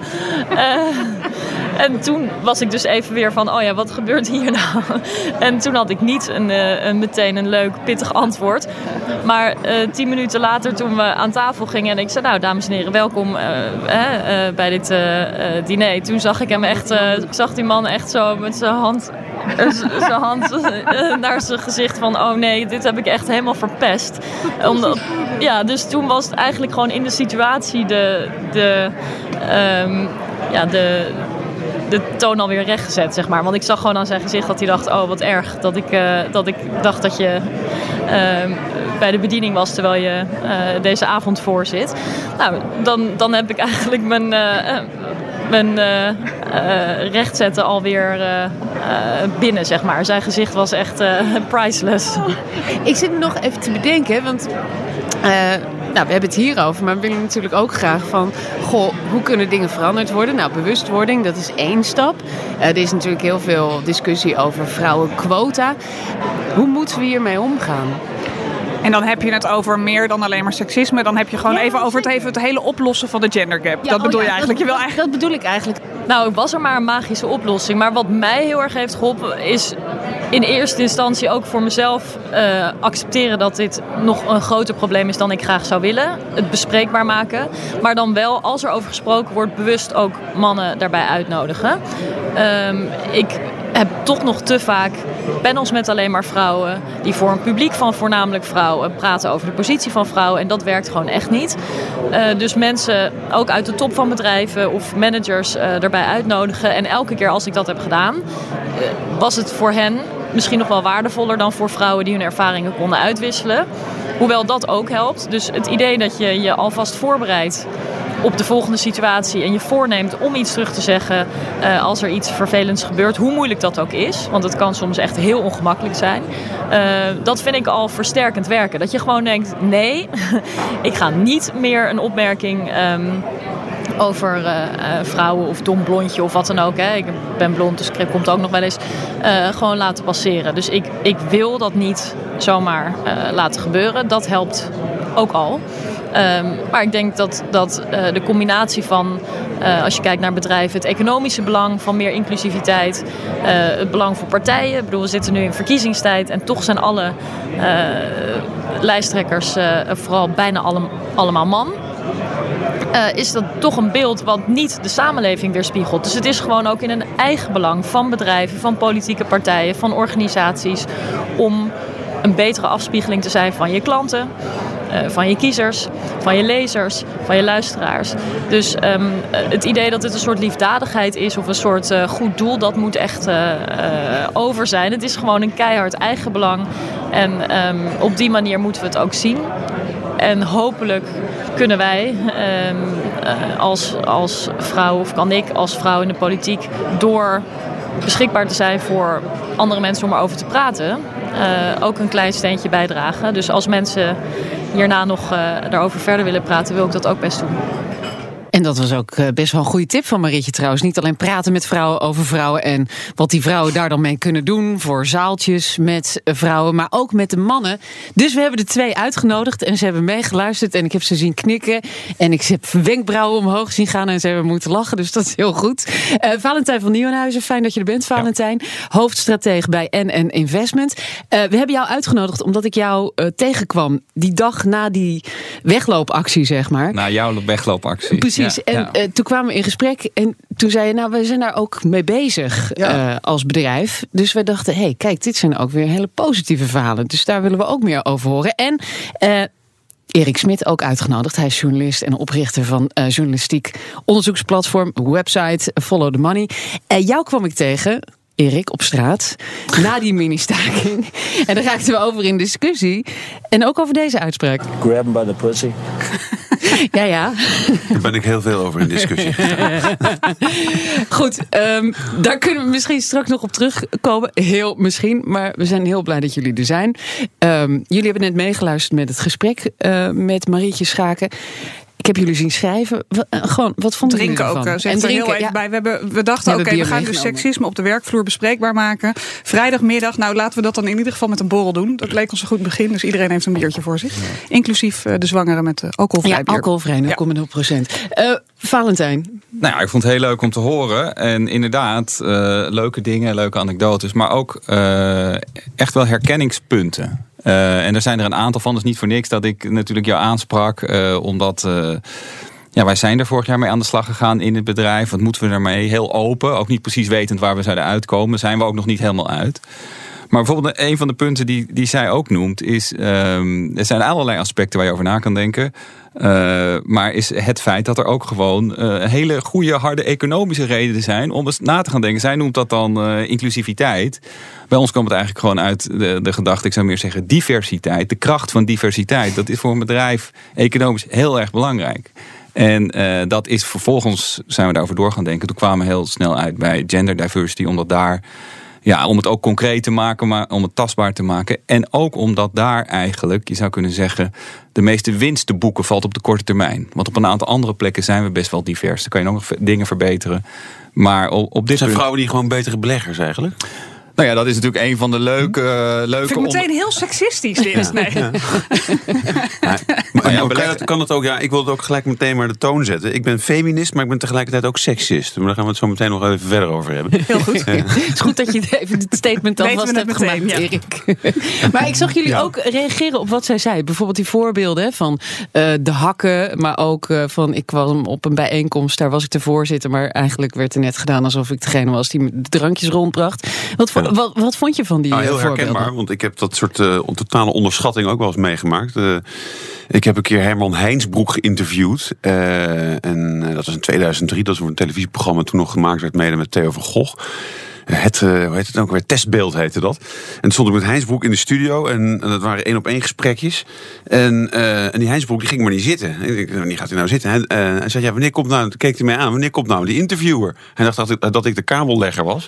Eh, en toen was ik dus even weer van, oh ja, wat gebeurt hier nou? En toen had ik niet een, eh, een, meteen een leuk, pittig antwoord. Maar eh, tien minuten later, toen we aan tafel gingen en ik zei, nou, dames en heren, welkom bij dit diner. Toen zag ik hem echt, ik zag die man echt zo met zijn hand, zijn hand naar zijn gezicht van, oh nee, dit heb ik echt helemaal verpest. Omdat, ja, dus toen was het eigenlijk gewoon in de situatie de, de, ehm, ja, de, de toon alweer rechtgezet, zeg maar. Want ik zag gewoon aan zijn gezicht dat hij dacht, oh wat erg. Dat ik, eh, dat ik dacht dat je ehm, bij de bediening was terwijl je eh, deze avond voor zit. Nou, dan, dan heb ik eigenlijk mijn... eh, mijn eh, eh, rechtzetten alweer eh, eh, binnen, zeg maar. Zijn gezicht was echt priceless.
Ik zit me nog even te bedenken, want nou, we hebben het hierover, maar we willen natuurlijk ook graag van, goh, hoe kunnen dingen veranderd worden? Nou, bewustwording, dat is één stap. Er is natuurlijk heel veel discussie over vrouwenquota. Hoe moeten we hiermee omgaan?
En dan heb je het over meer dan alleen maar seksisme. Dan heb je gewoon even over het, even het hele oplossen van de gender gap. dat
oh
bedoel
ja,
je eigenlijk. Je wil eigenlijk.
Dat bedoel ik eigenlijk.
Nou, was er maar een magische oplossing. Maar wat mij heel erg heeft geholpen is in eerste instantie ook voor mezelf eh, accepteren dat dit nog een groter probleem is dan ik graag zou willen. Het bespreekbaar maken. Maar dan wel, als er over gesproken wordt, bewust ook mannen daarbij uitnodigen. Ehm, ik heb toch nog te vaak panels met alleen maar vrouwen. Die voor een publiek van voornamelijk vrouwen praten over de positie van vrouwen. En dat werkt gewoon echt niet. Eh, dus mensen ook uit de top van bedrijven of managers eh erbij uitnodigen. En elke keer als ik dat heb gedaan, eh, was het voor hen misschien nog wel waardevoller dan voor vrouwen die hun ervaringen konden uitwisselen. Hoewel dat ook helpt. Dus het idee dat je je alvast voorbereidt op de volgende situatie en je voorneemt om iets terug te zeggen eh, als er iets vervelends gebeurt, hoe moeilijk dat ook is, want het kan soms echt heel ongemakkelijk zijn. Eh, dat vind ik al versterkend werken. Dat je gewoon denkt: nee, ik ga niet meer een opmerking. ehm, over eh, vrouwen of dom blondje of wat dan ook. Hè. Ik ben blond, dus het komt ook nog wel eens. gewoon laten passeren. Dus ik, ik wil dat niet zomaar laten gebeuren. Dat helpt ook al. Ehm, maar ik denk dat, dat eh, de combinatie van, eh, als je kijkt naar bedrijven, het economische belang van meer inclusiviteit, eh, het belang voor partijen. Ik bedoel, we zitten nu in verkiezingstijd en toch zijn alle lijsttrekkers vooral bijna alle, allemaal man. Is dat toch een beeld wat niet de samenleving weerspiegelt. Dus het is gewoon ook in een eigen belang van bedrijven, van politieke partijen, van organisaties om een betere afspiegeling te zijn van je klanten, eh, van je kiezers, van je lezers, van je luisteraars. Dus ehm, eh, het idee dat het een soort liefdadigheid is of een soort eh, goed doel, dat moet echt over zijn. Het is gewoon een keihard eigenbelang. En ehm, op die manier moeten we het ook zien. En hopelijk kunnen wij ehm, eh, als, als vrouw, of kan ik als vrouw in de politiek, door beschikbaar te zijn voor andere mensen om erover te praten, ook een klein steentje bijdragen. Dus als mensen hierna nog uh, daarover verder willen praten, wil ik dat ook best doen.
En dat was ook eh, best wel een goede tip van Marietje trouwens. Niet alleen praten met vrouwen over vrouwen en wat die vrouwen daar dan mee kunnen doen voor zaaltjes met vrouwen, maar ook met de mannen. Dus we hebben de twee uitgenodigd en ze hebben meegeluisterd en ik heb ze zien knikken en ik heb wenkbrauwen omhoog zien gaan en ze hebben moeten lachen. Dus dat is heel goed. Uh, Valentijn van Nieuwenhuizen, fijn dat je er bent, Valentijn. Hoofdstratege bij NN Investment. Uh, we hebben jou uitgenodigd omdat ik jou tegenkwam die dag na die wegloopactie, zeg maar.
Na jouw wegloopactie.
Precies. En uh, toen kwamen we in gesprek en toen zei je, nou, we zijn daar ook mee bezig uh, als bedrijf. Dus we dachten, hé, hey, kijk, dit zijn ook weer hele positieve verhalen. Dus daar willen we ook meer over horen. En uh, Erik Smit ook uitgenodigd. Hij is journalist en oprichter van uh, journalistiek onderzoeksplatform, website Follow the Money. En jou kwam ik tegen Erik op straat na die mini-staking. En daar raakten we over in discussie. En ook over deze uitspraak.
Grab him by the pussy.
ja, ja.
Daar ben ik heel veel over in discussie.
Goed, um, daar kunnen we misschien straks nog op terugkomen. Heel misschien, maar we zijn heel blij dat jullie er zijn. Um, jullie hebben net meegeluisterd met het gesprek uh, met Marietje Schaken. Ik heb jullie zien schrijven. Gewoon, wat vonden
drinken
jullie ervan?
ook, en drinken, heel even ja. bij. We, hebben, we dachten, oké, okay, we gaan dus seksisme op de werkvloer bespreekbaar maken. Vrijdagmiddag, nou laten we dat dan in ieder geval met een borrel doen. Dat leek ons een goed begin, dus iedereen heeft een biertje voor zich. Ja. Inclusief uh, de zwangeren met alcoholvrij
ja, alcoholvrij, 0,0 procent. Uh, Valentijn.
Nou ja, ik vond het heel leuk om te horen. En inderdaad, leuke dingen, leuke anekdotes. Maar ook echt wel herkenningspunten. Uh, en er zijn er een aantal van, dus niet voor niks dat ik natuurlijk jou aansprak. Uh, omdat uh, ja, wij zijn er vorig jaar mee aan de slag gegaan in het bedrijf. Wat moeten we ermee? Heel open, ook niet precies wetend waar we zouden uitkomen. Zijn we ook nog niet helemaal uit. Maar bijvoorbeeld een van de punten die, die zij ook noemt is... Um, er zijn allerlei aspecten waar je over na kan denken. Uh, maar is het feit dat er ook gewoon uh, hele goede, harde economische redenen zijn... om eens na te gaan denken. Zij noemt dat dan uh, inclusiviteit. Bij ons komt het eigenlijk gewoon uit de, gedachte... ik zou meer zeggen diversiteit. De kracht van diversiteit. Dat is voor een bedrijf economisch heel erg belangrijk. En dat is vervolgens, zijn we daarover door gaan denken. Toen kwamen we heel snel uit bij gender diversity, omdat daar ja, om het ook concreet te maken, maar om het tastbaar te maken. En ook omdat daar eigenlijk, je zou kunnen zeggen, de meeste winst te boeken valt op de korte termijn. Want op een aantal andere plekken zijn we best wel divers. Dan kan je nog dingen verbeteren. Maar op, op dit
zijn
punt...
vrouwen die gewoon betere beleggers eigenlijk?
Nou ja, dat is natuurlijk een van de leuke... Uh, leuke
Vind ik meteen heel seksistisch dit. Nee.
Ja. Ja. Maar, ja, kan, het, kan het ook, ja, ik wil het ook gelijk meteen maar de toon zetten. Ik ben feminist, maar ik ben tegelijkertijd ook seksist. Maar daar gaan we het zo meteen nog even verder over hebben.
Heel goed. Het is goed dat je even het statement alvast hebt meteen, gemaakt, ja. Erik. Maar ik zag jullie ook reageren op wat zij zei. Bijvoorbeeld die voorbeelden van uh, de hakken, maar ook uh, van ik kwam op een bijeenkomst, daar was ik de voorzitter, maar eigenlijk werd er net gedaan alsof ik degene was die de drankjes rondbracht. Wat, voor, wat, wat vond je van die
nou, heel
voorbeelden?
herkenbaar, want ik heb dat soort uh, totale onderschatting ook wel eens meegemaakt. Uh, ik heb een keer Herman Heinsbroek geïnterviewd. En dat was in 2003, dat was een televisieprogramma toen nog gemaakt werd, mede met Theo van Gogh. Het, uh, hoe heet het ook weer? Testbeeld heette dat. En toen stond ik met Heinsbroek in de studio. En, en dat waren één op één gesprekjes. En, uh, en die Heinsbroek die ging maar niet zitten. En ik dacht, wanneer gaat hij nou zitten? En, uh, hij zei, ja, wanneer komt nou, keek hij mij aan, wanneer komt nou die interviewer? Hij dacht dat ik, dat ik de kabellegger was.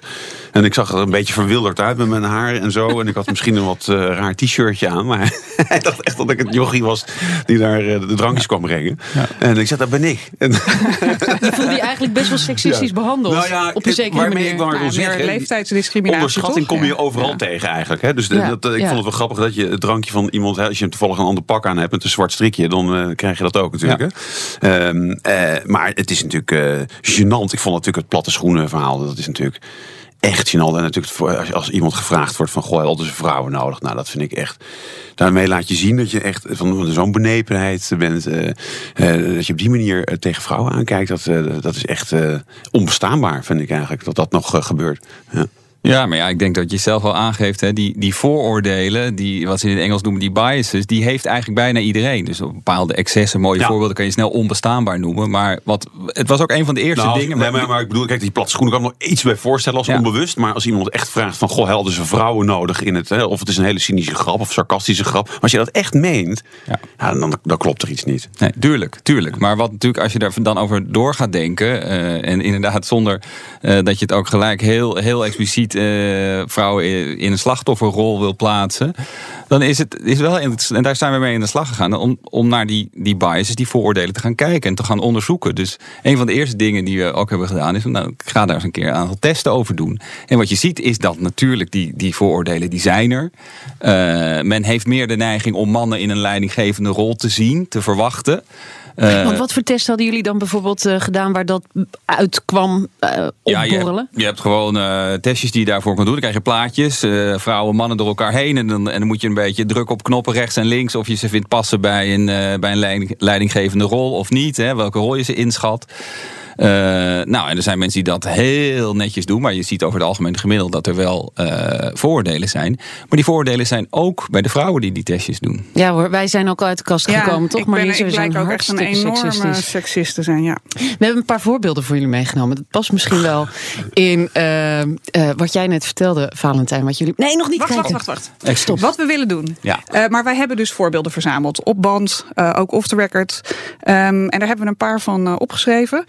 En ik zag er een beetje verwilderd uit met mijn haar en zo. En ik had misschien een wat raar t-shirtje aan. Maar hij dacht echt dat ik het jochie was die daar de drankjes kwam brengen. Ja. En ik zei, dat ben ik. En
je voelde je eigenlijk best wel seksistisch ja. behandeld. Nou ja, op een zekere
waarmee
manier.
ik nou, zeggen,
leeftijdsdiscriminatie.
Onderschatting
toch?
kom je overal ja. tegen eigenlijk. Hè? Dus de, dat, ik
ja.
vond het wel grappig dat je het drankje van iemand, als je hem toevallig een ander pak aan hebt met een zwart strikje, dan uh, krijg je dat ook natuurlijk. Hè? Um, uh, maar het is natuurlijk uh, gênant. Ik vond natuurlijk het platte schoenen verhaal, dat is natuurlijk echt gênant. En natuurlijk als, als iemand gevraagd wordt van, goh, had dus vrouwen nodig. Nou, dat vind ik echt... Daarmee laat je zien dat je echt van zo'n benepenheid bent. Uh, uh, dat je op die manier uh, tegen vrouwen aankijkt. Dat, dat is echt onbestaanbaar, vind ik eigenlijk. Dat dat nog gebeurt. Ja.
Ja, maar ja, ik denk dat je zelf al aangeeft, hè, die, die vooroordelen, die, wat ze in het Engels noemen, die biases, die heeft eigenlijk bijna iedereen. Dus bepaalde excessen, mooie voorbeelden kan je snel onbestaanbaar noemen. Maar wat, het was ook een van de eerste
Nou,
dingen.
Nee, maar, maar ik bedoel, kijk, die platte schoenen kan ik me nog iets bij voorstellen als onbewust. Maar als iemand echt vraagt van, goh, helden ze vrouwen nodig in het, hè, of het is een hele cynische grap of sarcastische grap. Maar als je dat echt meent, ja. dan, dan klopt er iets niet.
Nee, tuurlijk, tuurlijk. Maar wat natuurlijk, als je er dan over door gaat denken, eh, en inderdaad zonder eh, dat je het ook gelijk heel, heel expliciet eh, vrouwen in een slachtofferrol wil plaatsen, dan is het is wel. En daar zijn we mee in de slag gegaan. Om, om naar die, die biases, die vooroordelen te gaan kijken en te gaan onderzoeken. Dus een van de eerste dingen die we ook hebben gedaan is. Nou, ik ga daar eens een keer een aantal testen over doen. En wat je ziet is dat natuurlijk die, die vooroordelen, die zijn er. Eh, men heeft meer de neiging om mannen in een leidinggevende rol te zien, te verwachten. Eh,
Want wat voor test hadden jullie dan bijvoorbeeld gedaan waar dat uitkwam
Ja, je
opborrelen?
hebt, je hebt gewoon testjes die daarvoor kan doen. Dan krijg je plaatjes, eh, vrouwen, mannen door elkaar heen. En dan, en dan moet je een beetje drukken op knoppen rechts en links. Of je ze vindt passen bij een, eh, bij een leiding- leidinggevende rol of niet. Hè, welke rol je ze inschat. Eh, nou, en er zijn mensen die dat heel netjes doen. Maar je ziet over het algemeen gemiddeld dat er wel eh, vooroordelen zijn. Maar die vooroordelen zijn ook bij de vrouwen die die testjes doen.
Ja hoor, wij zijn ook al uit de kast gekomen, toch?
ik, ben, ik
We zijn
blijk ook echt een enorme
seksistisch.
seksist te zijn, ja.
We hebben een paar voorbeelden voor jullie meegenomen. Dat past misschien wel in eh, eh, wat jij net vertelde, Valentijn. Wat jullie... Nee, nog niet.
Wacht,
kijken.
wacht, wacht, wacht.
Stop.
Wat we willen doen.
Ja.
Eh, maar wij hebben dus voorbeelden verzameld. Op band, eh, ook off the record. Ehm, en daar hebben we een paar van eh, opgeschreven.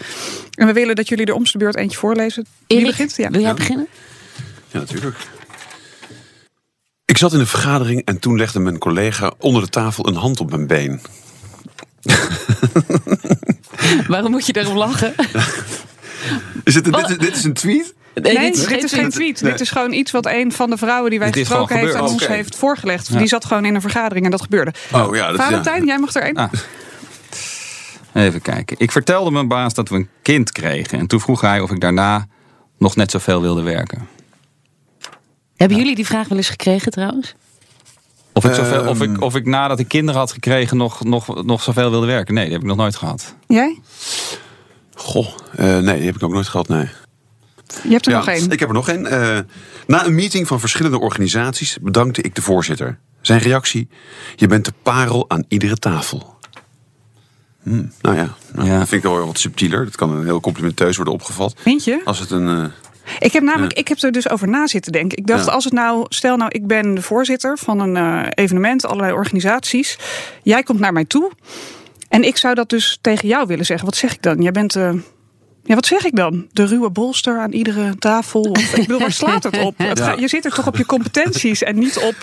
En we willen dat jullie er om de beurt eentje voorlezen. Wie
Erik,
begint? Ja.
wil jij beginnen?
Ja, natuurlijk. Ik zat in een vergadering en toen legde mijn collega onder de tafel een hand op mijn been.
Waarom moet je daarom lachen?
Is het, dit, dit is een tweet?
Nee,
dit
dit,
is geen
is geen tweet.
Nee.
Dit is gewoon iets wat een van de vrouwen die wij
Dit
gesproken heeft aan ons heeft voorgelegd.
Ja.
Die zat gewoon in een vergadering en dat gebeurde.
Oh ja, dat is-
Valentijn,
ja.
jij mag er één.
Ah. Even kijken. Ik vertelde mijn baas dat we een kind kregen. En toen vroeg hij of ik daarna nog net zoveel wilde werken.
Hebben jullie die vraag wel eens gekregen trouwens?
Of ik, zoveel, of,
Ehm.
ik, of ik nadat ik kinderen had gekregen nog, nog, nog zoveel wilde werken. Nee, dat heb ik nog nooit gehad.
Jij?
Goh, eh, nee, die heb ik ook nooit gehad, nee.
Je hebt er
Ja,
nog één.
Ik heb er nog één. Eh, na een meeting van verschillende organisaties bedankte ik de voorzitter. Zijn reactie: Je bent de parel aan iedere tafel. Hm, nou ja, nou,
Ja.
dat vind ik wel wat subtieler. Dat kan een heel complimenteus worden opgevat.
Vind je?
Als het een. eh,
Ik heb namelijk, ik heb er dus over na zitten denken. Ik dacht,
Ja.
als het nou, stel nou, ik ben de voorzitter van een eh, evenement, allerlei organisaties. Jij komt naar mij toe. En ik zou dat dus tegen jou willen zeggen. Wat zeg ik dan? Jij bent. eh, ja, wat zeg ik dan? De ruwe bolster aan iedere tafel? Of, ik bedoel, waar slaat het op? Het
Ja.
gaat- je zit er toch op je competenties en niet op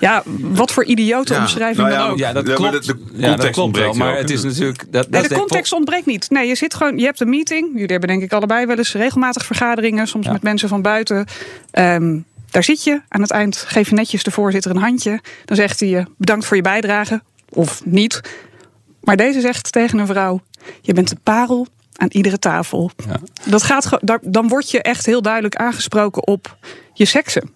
ja, wat voor idiote
Ja,
omschrijving
nou ja,
dan ook.
Ja, dat klopt.
de- de
ja, dat
context
klopt wel.
ontbreekt
Maar
ook,
het is natuurlijk... Dat, dat
Nee, de context ontbreekt niet. Nee, je zit gewoon, je hebt een meeting. Jullie hebben denk ik allebei wel eens regelmatig vergaderingen, soms
Ja.
met mensen van buiten. Ehm, daar zit je. Aan het eind geef je netjes de voorzitter een handje. Dan zegt hij je bedankt voor je bijdrage. Of niet. Maar deze zegt tegen een vrouw: Je bent de parel aan iedere tafel. Dat gaat, dan word je echt heel duidelijk aangesproken op je seksen.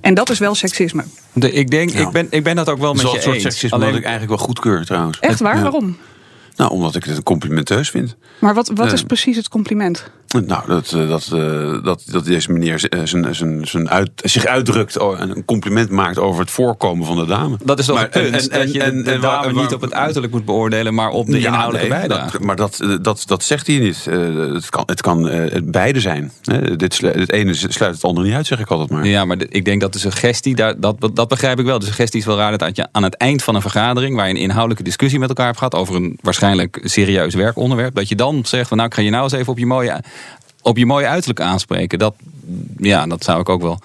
En dat is wel seksisme.
De, ik denk, ik, ben, ik ben dat ook wel met je
soort
eens.
seksisme
Alleen-
dat ik eigenlijk wel goedkeur trouwens.
Echt waar?
Ja.
Waarom?
Nou, omdat ik het een complimenteus vind.
Maar wat, wat is precies het compliment?
Nou, dat, eh, dat, eh, dat, dat deze meneer eh, zijn, zijn, zijn uit, zich uitdrukt oh, en een compliment maakt over het voorkomen van de dame.
Dat is toch
Maar-
het punt,
en- en-
dat je de,
en-
de
waar-
dame
waar-
niet op het uiterlijk moet beoordelen, maar op de
Ja,
inhoudelijke
nee,
bijdrage.
dat- maar dat, dat, dat zegt hij niet. Het kan, het kan het beide zijn. Dit het ene sluit het andere niet uit, zeg ik altijd maar.
Ja, maar ik denk dat de suggestie, daar, dat, dat begrijp ik wel. De suggestie is wel raar dat je aan het eind van een vergadering, waar je een inhoudelijke discussie met elkaar hebt gehad over een waarschijnlijk serieus werkonderwerp, dat je dan zegt van nou, ik ga je nou eens even op je mooie, op je mooie uiterlijk aanspreken. Dat, ja, dat zou ik ook wel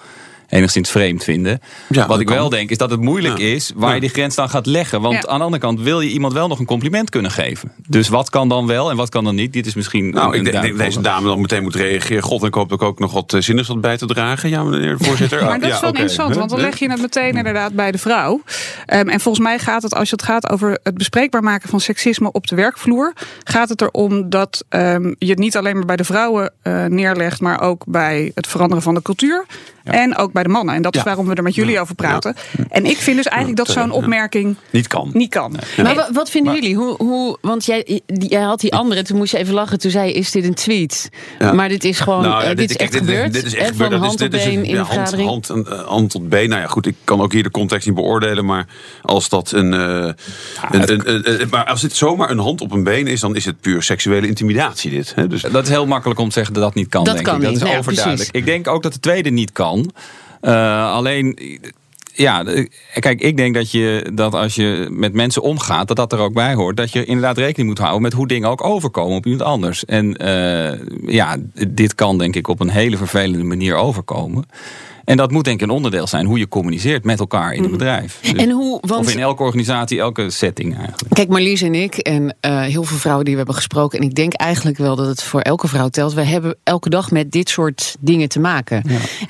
enigszins vreemd vinden.
Ja,
Wat ik
kan.
wel denk is dat het moeilijk
Ja.
is waar
Ja.
je die grens dan gaat leggen. Want
Ja.
aan de andere kant wil je iemand wel nog een compliment kunnen geven. Dus wat kan dan wel en wat kan dan niet? Dit is misschien.
Nou,
een-
ik denk dat deze dame dan meteen moet reageren. God, ik hoop dat ik ook nog wat eh, zinnigs had bij te dragen. Ja, meneer de voorzitter.
Maar
Ah,
dat is wel
oké.
interessant, want dan leg je het meteen inderdaad bij de vrouw. Ehm, en volgens mij gaat het, als het gaat over het bespreekbaar maken van seksisme op de werkvloer, gaat het erom dat ehm, je het niet alleen maar bij de vrouwen eh, neerlegt, maar ook bij het veranderen van de cultuur. En ook bij de mannen. En dat is waarom we er met jullie over praten. En ik vind dus eigenlijk dat zo'n
Ja.
opmerking
Niet kan.
niet kan.
Maar wa- wat vinden jullie? Hoe, hoe, want jij, jij had die andere, toen moest je even lachen. Toen zei je, is dit een tweet?
Ja.
Maar dit is gewoon,
Nou, ja,
eh, dit, is echt gebeurd.
Dit is echt gebeurd.
Van
Dat is-
hand
is
been
een-
in de
hand,
vergadering.
hand, eh, hand tot been. Nou ja, goed, ik kan ook hier de context niet beoordelen. Maar als dat een. eh, een, een, een- een- maar als dit zomaar een hand op een been is, dan is het puur seksuele intimidatie. Dit. Hè? Dus,
Dat is heel makkelijk om te zeggen dat dat niet kan,
Dat
denk
kan
ik. Dat
niet,
is
ja,
overduidelijk.
precies.
Ik denk ook dat de tweede niet kan. Eh, alleen, ja, kijk, ik denk dat, je, dat als je met mensen omgaat, dat dat er ook bij hoort. Dat je inderdaad rekening moet houden met hoe dingen ook overkomen op iemand anders. En eh, ja, dit kan denk ik op een hele vervelende manier overkomen. En dat moet denk ik een onderdeel zijn hoe je communiceert met elkaar in een bedrijf. Dus-
Mhm. En hoe, want
Of in elke organisatie, elke setting eigenlijk.
Kijk, Marlies en ik en eh, heel veel vrouwen die we hebben gesproken. En ik denk eigenlijk wel dat het voor elke vrouw telt. We hebben elke dag met dit soort dingen te maken.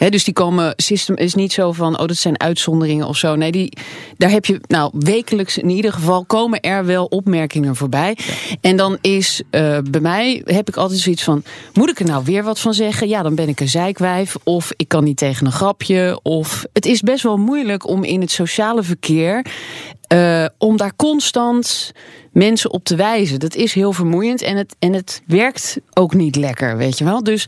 Dus die komen, system is niet zo van, oh dat zijn uitzonderingen of zo. Nee, die, daar heb je, nou wekelijks in ieder geval komen er wel opmerkingen voorbij. En dan is eh, bij mij, heb ik altijd zoiets van, moet ik er nou weer wat van zeggen? Ja, dan ben ik een zeikwijf. Of ik kan niet tegen een grapje. Of het is best wel moeilijk om in het sociale verkeer eh, om daar constant mensen op te wijzen. Dat is heel vermoeiend en het, en het werkt ook niet lekker, weet je wel. Dus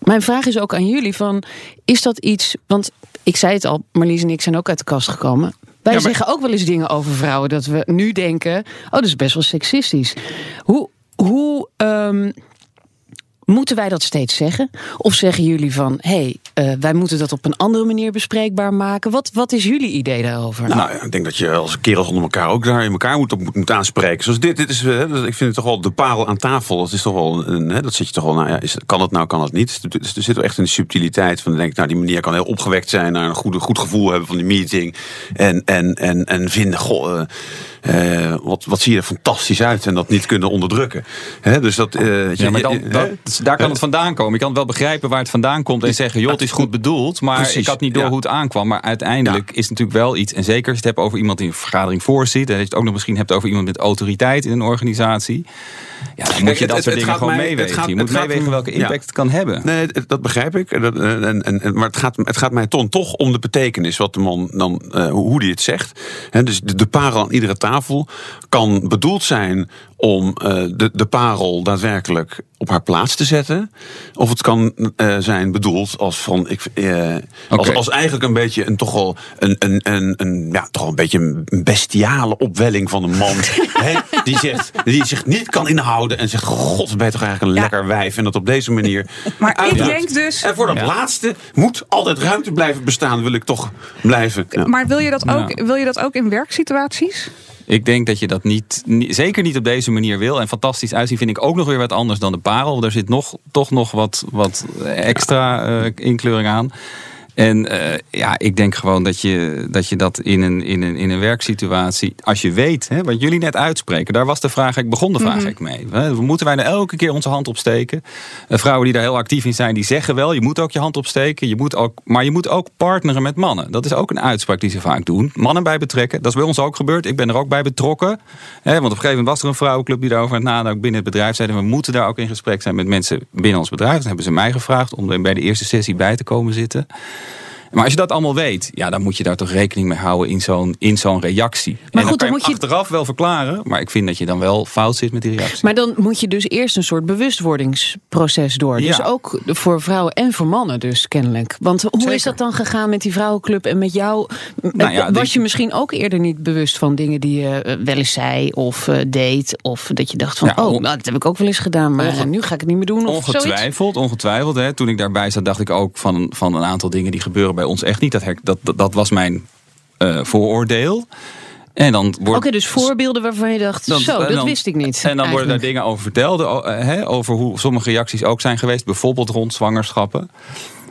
mijn vraag is ook aan jullie: van, is dat iets. Want ik zei het al, Marlies en ik zijn ook uit de kast gekomen. Wij
Ja, maar-
zeggen ook wel eens dingen over vrouwen dat we nu denken: oh, dat is best wel seksistisch. Hoe. hoe ehm, Moeten wij dat steeds zeggen? Of zeggen jullie van, hé, hey, eh, wij moeten dat op een andere manier bespreekbaar maken? Wat, wat is jullie idee daarover?
Nou, ik denk dat je als kerels onder elkaar ook daar in elkaar moet, moet, moet aanspreken. Zoals dit, dit is, ik vind het toch wel de parel aan tafel. Dat is toch wel, een, dat zit je toch wel, nou ja, is, kan het nou, kan het niet. Dus er zit wel echt een subtiliteit van, denk ik, nou, die meneer kan heel opgewekt zijn naar een goede, goed gevoel hebben van die meeting. En, en, en, en vinden, goh, eh, eh, wat, wat zie je er fantastisch uit en dat niet kunnen onderdrukken. Hè, dus dat, eh,
Ja, maar dan,
je-
dat-
hè?
daar kan het vandaan komen. Je kan wel begrijpen waar het vandaan komt en zeggen: joh, het is goed bedoeld. Maar
Precies,
ik had niet door
ja.
hoe het aankwam. Maar uiteindelijk is het natuurlijk wel iets. En zeker als je het hebt over iemand die een vergadering voorzit. En als je het ook nog misschien hebt over iemand met autoriteit in een organisatie. Ja, dan moet je
het-
dat
het-
soort
het
dingen gewoon
mij- het
meewegen.
gaat-
je moet
het
meewegen
om-
welke
ja.
impact het kan hebben.
Nee, dat, begrijp ik. Dat, eh, en, en, en, maar het gaat, het gaat mij toch, toch om de betekenis, wat de man dan, eh, hoe die het zegt. Dus de, de parel aan iedere tafel kan bedoeld zijn om eh, de, de parel daadwerkelijk op haar plaats te zetten. Of het kan eh, zijn bedoeld als van ik, eh, als, als eigenlijk een beetje een toch wel een, een, een, een ja, toch een beetje een bestiale opwelling van een man. hè, die, zegt, die zich niet kan inhouden en zegt: God, ben je toch eigenlijk een lekker wijf. En dat op deze manier.
Maar ik denk dus-
En voor dat laatste moet altijd ruimte blijven bestaan, wil ik toch blijven. Ja.
Maar wil je dat ook, wil je dat ook in werksituaties?
Ik denk dat je dat niet, zeker niet op deze manier wil. En fantastisch uitzien vind ik ook nog weer wat anders dan de parel. Daar zit nog, toch nog wat, wat extra eh, inkleuring aan. En eh, ja, ik denk gewoon dat je dat, je dat in, een, in, een, in een werksituatie, als je weet, hè, wat jullie net uitspreken, daar was de vraag, ik begon de vraag
Mhm.
ik mee. Moeten wij nou elke keer onze hand opsteken? Eh, vrouwen die daar heel actief in zijn, die zeggen wel, je moet ook je hand opsteken, je moet ook, maar je moet ook partneren met mannen. Dat is ook een uitspraak die ze vaak doen. Mannen bij betrekken, dat is bij ons ook gebeurd. Ik ben er ook bij betrokken. Hè, want op een gegeven moment was er een vrouwenclub die daarover aan het nadenken binnen het bedrijf. Zeiden we moeten daar ook in gesprek zijn met mensen binnen ons bedrijf. Dan hebben ze mij gevraagd om er bij de eerste sessie bij te komen zitten. Maar als je dat allemaal weet, ja, dan moet je daar toch rekening mee houden in zo'n, in zo'n reactie. en dan,
goed, dan moet je-
achteraf wel verklaren, maar ik vind dat je dan wel fout zit met die reactie.
Maar dan moet je dus eerst een soort bewustwordingsproces door. Dus
Ja.
ook voor vrouwen en voor mannen dus kennelijk. Want hoe is dat dan gegaan met die vrouwenclub en met jou?
Nou ja,
Was je misschien ook eerder niet bewust van dingen die je eh, wel eens zei of eh, deed? Of dat je dacht van,
Ja,
oh, nou, dat heb ik ook wel eens gedaan, maar
Onge-
nu ga ik het niet meer doen of zoiets?
Ongetwijfeld, ongetwijfeld. Hè. Toen ik daarbij zat, dacht ik ook van, van een aantal dingen die gebeuren bij ons echt niet. Dat, dat, dat, dat was mijn eh, vooroordeel. En dan
Oké,
wordt,
dus voorbeelden waarvan je dacht,
Dan-
zo, dat
dan-
wist ik niet.
En dan worden daar dingen over verteld. eh, over hoe sommige reacties ook zijn geweest. Bijvoorbeeld rond zwangerschappen.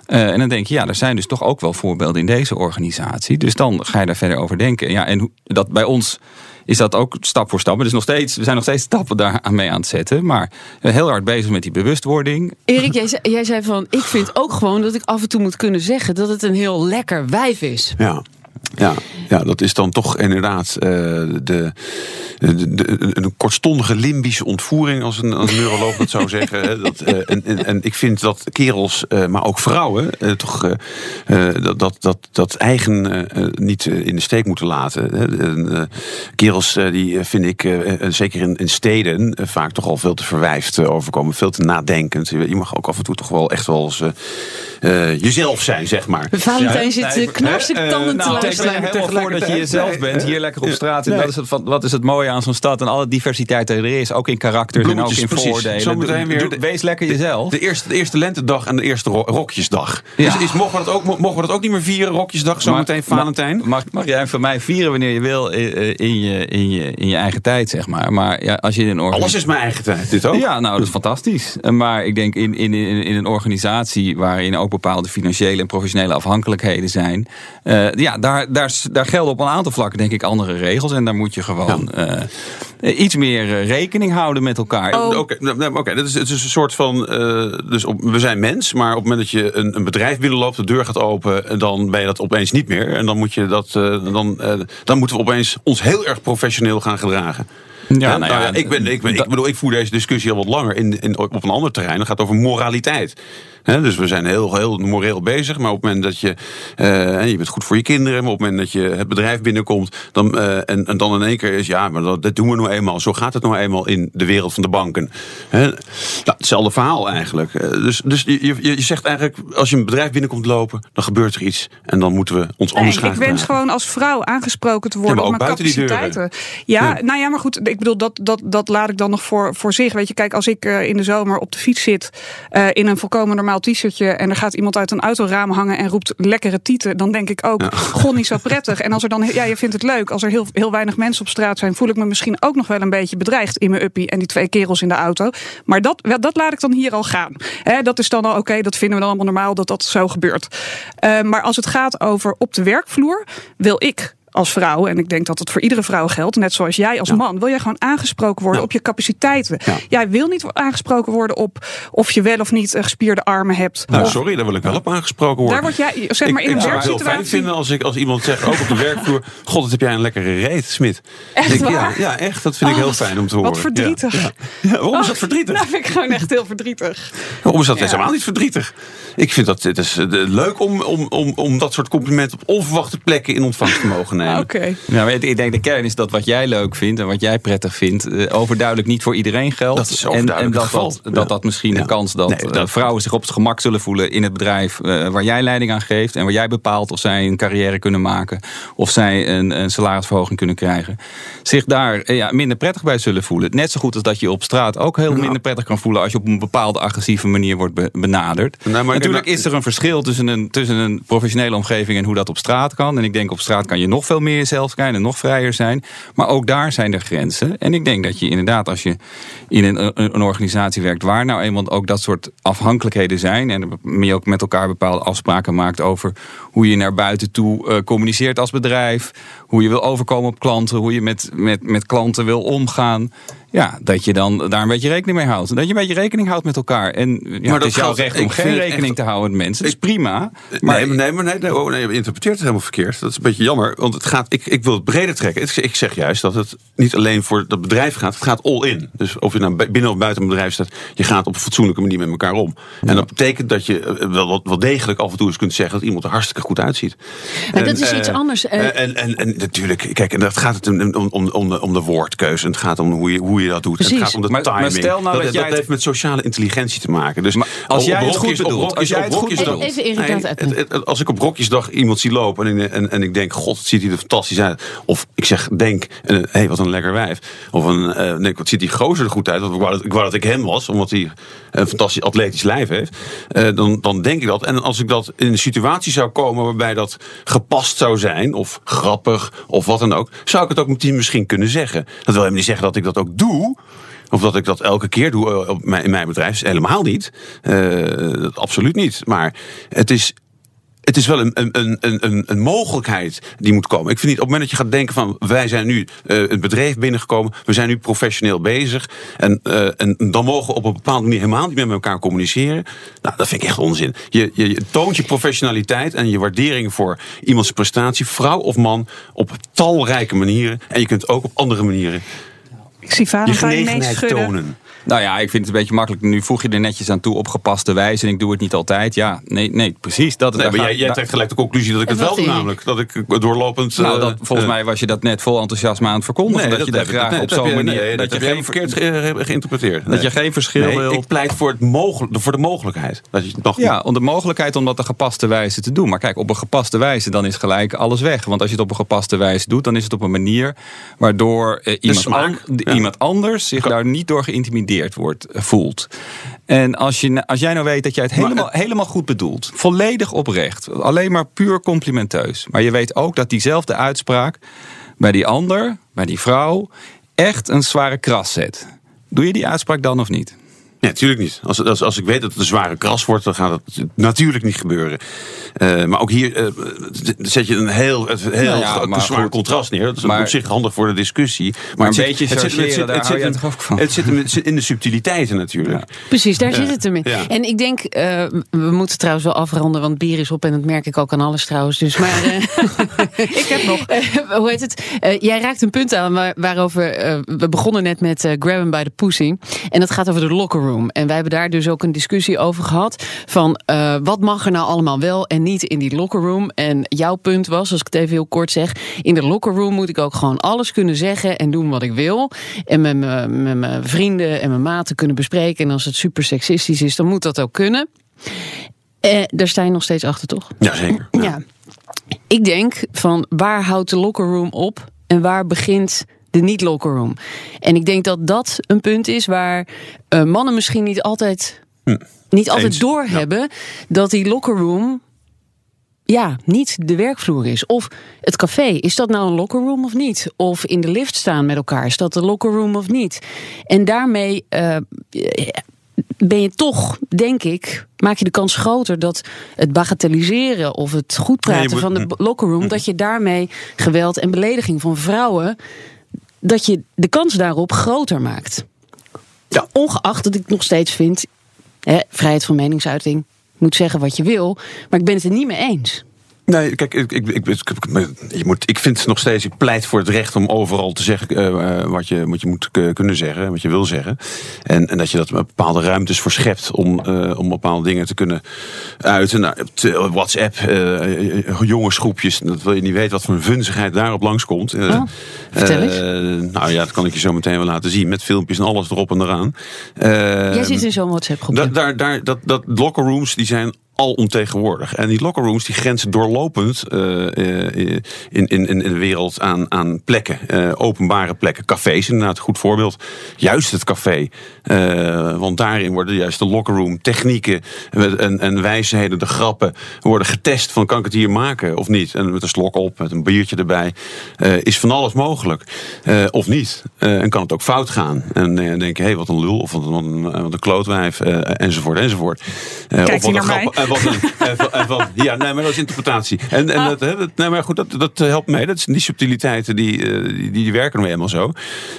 Eh, en dan denk je, ja, er zijn dus toch ook wel voorbeelden in deze organisatie. Dus dan ga je daar verder over denken. Ja, en dat bij ons is dat ook stap voor stap. Dus nog steeds, we zijn nog steeds stappen daar aan mee aan het zetten. Maar heel hard bezig met die bewustwording.
Erik, jij zei, jij zei van, ik vind ook gewoon dat ik af en toe moet kunnen zeggen dat het een heel lekker wijf is.
Ja. Ja, ja, dat is dan toch inderdaad eh, de. de- de- een kortstondige limbische ontvoering, als een, als een neuroloog dat zou zeggen. Dat, eh, en, en, en ik vind dat kerels, eh, maar ook vrouwen, toch dat, dat, dat, dat eigen niet in de steek moeten laten. kerels, die vind ik, zeker in, in steden, vaak toch al veel te verwijfd overkomen. Veel te nadenkend. Je mag ook af en toe toch wel echt wel eens jezelf zijn, zeg maar.
Valentijn zit eh, tanden te
nou, tegen- helemaal voor dat je jezelf bent, hier lekker op straat. En
Nee.
dat is het, van- wat is het mooie aan zo'n stad en alle diversiteit die er is. Ook in karakters en ook in
precies.
voordelen.
Weer
Wees lekker jezelf.
De eerste, de eerste lentedag en de eerste ro- rokjesdag.
Ja.
Dus is, mogen, we dat ook, mo- mogen we dat ook niet meer vieren, rokjesdag, zometeen Valentijn?
Mag, mag jij van mij vieren wanneer je wil eh, in je, in je, in je eigen tijd, zeg maar. Maar ja, als je in een organisatie...
Alles is mijn eigen tijd, dit ook.
Ja, nou, dat is fantastisch. Eh, Maar ik denk in, in, in, in een organisatie waarin ook bepaalde financiële en professionele afhankelijkheden zijn. eh, ja, daar, daar, daar gelden op een aantal vlakken denk ik andere regels. En daar moet je gewoon eh, iets meer eh, rekening houden met elkaar.
Oh. Oké, nou, nou, oké, dat is, het is een soort van. eh, dus op, we zijn mens, maar op het moment dat je een, een bedrijf binnenloopt, de deur gaat open, en dan ben je dat opeens niet meer. En dan, moet je dat, eh, dan, eh, dan moeten we opeens ons heel erg professioneel gaan gedragen.
Ja,
Hè?
nou ja,
ik, ben, ik, ben, ik bedoel, ik voer deze discussie al wat langer in, in, op een ander terrein. Dat gaat over moraliteit. Hè, dus we zijn heel, heel moreel bezig. Maar op het moment dat je. eh, je bent goed voor je kinderen. Maar op het moment dat je het bedrijf binnenkomt. Dan, eh, en, en dan in één keer is. Ja, maar dat, dat doen we nou eenmaal. Zo gaat het nou eenmaal in de wereld van de banken. Hè, nou, hetzelfde verhaal eigenlijk. Eh, Dus, dus je, je, je zegt eigenlijk. Als je een bedrijf binnenkomt lopen. Dan gebeurt er iets. En dan moeten we ons anders
Nee,
gaan
ik wens gewoon als vrouw aangesproken te worden
Ja, maar
op mijn
buiten die deuren.
capaciteiten. Ja,
Ja.
nou ja, maar goed, ik bedoel, dat, dat, dat laat ik dan nog voor, voor zich. Weet je, kijk, als ik eh, in de zomer op de fiets zit eh, in een volkomen normaal t-shirtje en er gaat iemand uit een autoraam hangen en roept lekkere tieten, dan denk ik ook, goh, niet zo prettig. En als er dan, ja, je vindt het leuk, als er heel, heel weinig mensen op straat zijn, voel ik me misschien ook nog wel een beetje bedreigd in mijn uppie en die twee kerels in de auto. Maar dat, dat laat ik dan hier al gaan. Dat is dan al oké, dat vinden we dan allemaal normaal dat dat zo gebeurt. Eh, maar als het gaat over op de werkvloer, wil ik als vrouw, en ik denk dat het voor iedere vrouw geldt, net zoals jij als man, wil jij gewoon aangesproken worden op je capaciteiten. Jij wil niet aangesproken worden op of je wel of niet eh, gespierde armen hebt.
Nou,
Of-
sorry, daar wil ik wel op aangesproken worden.
Daar word jij, zeg maar,
ik,
in een
ik zou het heel
werksituatie-
fijn vinden als, ik, als iemand zegt, ook op de werkvloer... God, wat heb jij een lekkere reet, Smit.
Echt
Ik- ja,
waar?
ja, echt. Dat vind ik
Oh,
heel fijn om te horen.
Wat verdrietig.
Waarom is dat
Oh,
verdrietig?
Dat vind ik gewoon echt heel verdrietig.
Waarom is dat helemaal niet verdrietig? Ik vind dat het is eh, leuk om, om, om, om dat soort complimenten op onverwachte plekken in ontvangst te mogen nemen.
Oké.
Ja, maar ik denk de kern is dat wat jij leuk vindt en wat jij prettig vindt, eh, overduidelijk niet voor iedereen geldt.
Dat is
en, dat, dat, dat
Ja.
dat misschien de kans dat,
Nee,
eh,
dat-
vrouwen zich op het gemak zullen voelen in het bedrijf eh, waar jij leiding aan geeft en waar jij bepaalt of zij een carrière kunnen maken of zij een, een salarisverhoging kunnen krijgen, zich daar ja, minder prettig bij zullen voelen. Net zo goed als dat je op straat ook heel minder prettig kan voelen als je op een bepaalde agressieve manier wordt be- benaderd.
Nou, maar
Natuurlijk is er een verschil tussen een, tussen een professionele omgeving en hoe dat op straat kan. En ik denk op straat kan je nog veel meer jezelf zijn en nog vrijer zijn. Maar ook daar zijn er grenzen. En ik denk dat je inderdaad, als je in een, een, een organisatie werkt waar nou eenmaal ook dat soort afhankelijkheden zijn. En je ook met elkaar bepaalde afspraken maakt over hoe je naar buiten toe eh, communiceert als bedrijf. Hoe je wil overkomen op klanten. Hoe je met, met, met klanten wil omgaan. Ja, dat je dan daar een beetje rekening mee houdt. Dat je een beetje rekening houdt met elkaar. En ja,
Maar
het
dat
is jouw recht om geen rekening
echt-
te houden met mensen. Dat is prima. Maar
nee, nee, maar nee, nee, oh, nee, je interpreteert het helemaal verkeerd. Dat is een beetje jammer. Want het gaat, ik, ik wil het breder trekken. Ik, ik zeg juist dat het niet alleen voor dat bedrijf gaat. Het gaat all in. Dus of je nou binnen of buiten een bedrijf staat. Je gaat op een fatsoenlijke manier met elkaar om. En dat betekent dat je eh, wel, wel, degelijk af en toe eens kunt zeggen. dat iemand er hartstikke goed uitziet.
Maar
En,
dat is
eh,
iets anders. eh.
eh, en, en, en natuurlijk, kijk, en dat gaat het om, om, om, om, de, om de woordkeuze. En het gaat om hoe je, hoe je dat doet.
Precies.
het gaat om de
Maar- maar
timing.
stel nou dat jij het-
heeft met sociale intelligentie te maken. Dus
als
op-
jij
op
het goed
op
bedoelt,
rokjes-
als jij
op
het goed
rokjesdag-
bedoelt.
Even
Nee, het- het- als ik op rokjesdag iemand zie lopen en, en, en ik denk, god, het ziet hij er fantastisch uit. Of ik zeg, denk, hé, hey, wat een lekker wijf. Of een, eh, nee, wat ziet die gozer er goed uit. Want ik wou, dat, ik wou dat ik hem was, omdat hij een fantastisch atletisch lijf heeft. Eh, dan, dan denk ik dat. En als ik dat in een situatie zou komen waarbij dat gepast zou zijn, of grappig, of wat dan ook, zou ik het ook meteen misschien kunnen zeggen. Dat wil helemaal niet zeggen dat ik dat ook doe. Of dat ik dat elke keer doe eh, mijn, in mijn bedrijf. Helemaal niet. Dat absoluut niet. Maar het is het is wel een, een, een, een, mogelijkheid die moet komen. Ik vind niet op het moment dat je gaat denken van wij zijn nu uh, het bedrijf binnengekomen, we zijn nu professioneel bezig. En, uh, en dan mogen we op een bepaalde manier helemaal niet met elkaar communiceren. Nou, dat vind ik echt onzin. Je, je toont je professionaliteit en je waardering voor iemands prestatie, vrouw of man, op talrijke manieren. En je kunt ook op andere manieren
ik zie vader
tonen.
Nou ja, ik vind het een beetje makkelijk. Nu voeg je er netjes aan toe op gepaste wijze. En ik doe het niet altijd. Ja, nee, nee precies. Dat,
nee, maar jij, jij trekt gelijk de conclusie dat ik het wel doe, namelijk. Dat ik doorlopend.
Nou, dat, volgens uh, mij was je dat net vol enthousiasme aan het verkondigen. Nee, dat, dat je dat graag op zo'n manier.
Nee, dat,
dat
je geen verkeerd geïnterpreteerd.
Dat je geen verschil
nee,
wil.
Ik pleit voor, het mogelijk, voor de mogelijkheid. Dat je nog
ja, om de mogelijkheid om dat op de gepaste wijze te doen. Maar kijk, op een gepaste wijze dan is gelijk alles weg. Want als je het op een gepaste wijze doet, dan is het op een manier waardoor uh, iemand, an, ja. iemand anders zich daar niet door geïntimideerd wordt voelt. En als, je, als jij nou weet dat jij het helemaal, helemaal goed bedoelt, volledig oprecht, alleen maar puur complimenteus, maar je weet ook dat diezelfde uitspraak bij die ander, bij die vrouw, echt een zware kras zet. Doe je die uitspraak dan of niet?
Nee, natuurlijk niet. Als, als, als ik weet dat het een zware kras wordt, dan gaat het natuurlijk niet gebeuren. Uh, maar ook hier uh, zet je een heel, heel nou ja, maar zwaar goed. contrast neer. Dat is maar, op zich handig voor de discussie. Maar,
maar een
het
beetje
zit, het zit, het zit, het zit,
het ook van.
Het zit in de subtiliteiten natuurlijk. Ja.
Precies, daar zit het hem in. Ja. En ik denk, we moeten trouwens wel afronden, want bier is op en dat merk ik ook aan alles trouwens. Dus, maar
ik heb nog.
hoe heet het? jij raakt een punt aan waar, waarover we begonnen net met grab him by the pussy. En dat gaat over de locker room. En wij hebben daar dus ook een discussie over gehad. Van uh, wat mag er nou allemaal wel en niet in die locker room. En jouw punt was, als ik het even heel kort zeg. In de locker room moet ik ook gewoon alles kunnen zeggen en doen wat ik wil. En met mijn vrienden en mijn maten kunnen bespreken. En als het super seksistisch is, dan moet dat ook kunnen. Eh, daar sta je nog steeds achter, toch?
Jazeker.
Ja. ja. Ik denk van waar houdt de locker room op en waar begint de niet-locker room. En ik denk dat dat een punt is waar uh, mannen misschien niet altijd, hm. niet altijd doorhebben ja. dat die locker room ja, niet de werkvloer is. Of het café, is dat nou een locker room of niet? Of in de lift staan met elkaar, is dat de locker room of niet? En daarmee uh, ben je toch, denk ik, maak je de kans groter dat het bagatelliseren of het goed praten nee, moet, van de locker room, dat je daarmee geweld en belediging van vrouwen dat je de kans daarop groter maakt. Ja. Ongeacht dat ik nog steeds vind, hè, vrijheid van meningsuiting, moet zeggen wat je wil, maar ik ben het er niet mee eens.
Nee, kijk, ik, ik, ik, je moet, ik vind nog steeds, ik pleit voor het recht om overal te zeggen uh, wat, je, wat je moet kunnen zeggen, wat je wil zeggen. En, en dat je dat bepaalde ruimtes voor schept om, uh, om bepaalde dingen te kunnen uiten. Nou, WhatsApp, uh, jongensgroepjes, dat wil je niet weten wat voor een vunzigheid daarop langskomt.
Oh, vertel eens.
nou ja, dat kan ik je zo meteen wel laten zien, met filmpjes en alles erop en eraan.
Jij zit in zo'n WhatsApp groepje.
Daar, daar, dat, dat locker rooms, die zijn al ontegenwoordig. En die locker rooms die grenzen doorlopend uh, in, in, in de wereld aan, aan plekken. Uh, openbare plekken. Cafés inderdaad, een goed voorbeeld. Juist het café. Uh, want daarin worden juist de locker room technieken en, en wijsheden, de grappen, worden getest van kan ik het hier maken of niet. En met een slok op, met een biertje erbij. is van alles mogelijk. of niet. en kan het ook fout gaan. En dan denk je, hé, hey, wat een lul. Of wat een, wat een klootwijf. enzovoort, enzovoort.
Kijk of wat een grap
wat een, wat, ja, nee, maar dat is interpretatie. En, en dat, dat, nee, maar goed, dat, dat helpt mee. Dat zijn die subtiliteiten die, die, die werken nou eenmaal zo.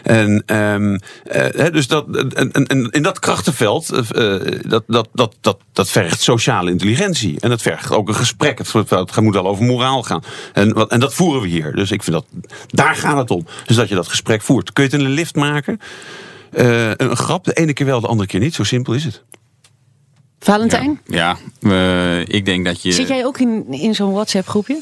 En, um, uh, dus dat, en, en, in dat krachtenveld, uh, dat, dat, dat, dat, dat vergt sociale intelligentie. En dat vergt ook een gesprek. Het, het moet al over moraal gaan. En, wat, en dat voeren we hier. Dus ik vind dat, daar gaat het om. Dus dat je dat gesprek voert. Kun je het in een lift maken? Uh, een grap, de ene keer wel, de andere keer niet. Zo simpel is het.
Valentijn?
Ja, ja uh, ik denk dat je...
Zit jij ook in, in zo'n WhatsApp groepje?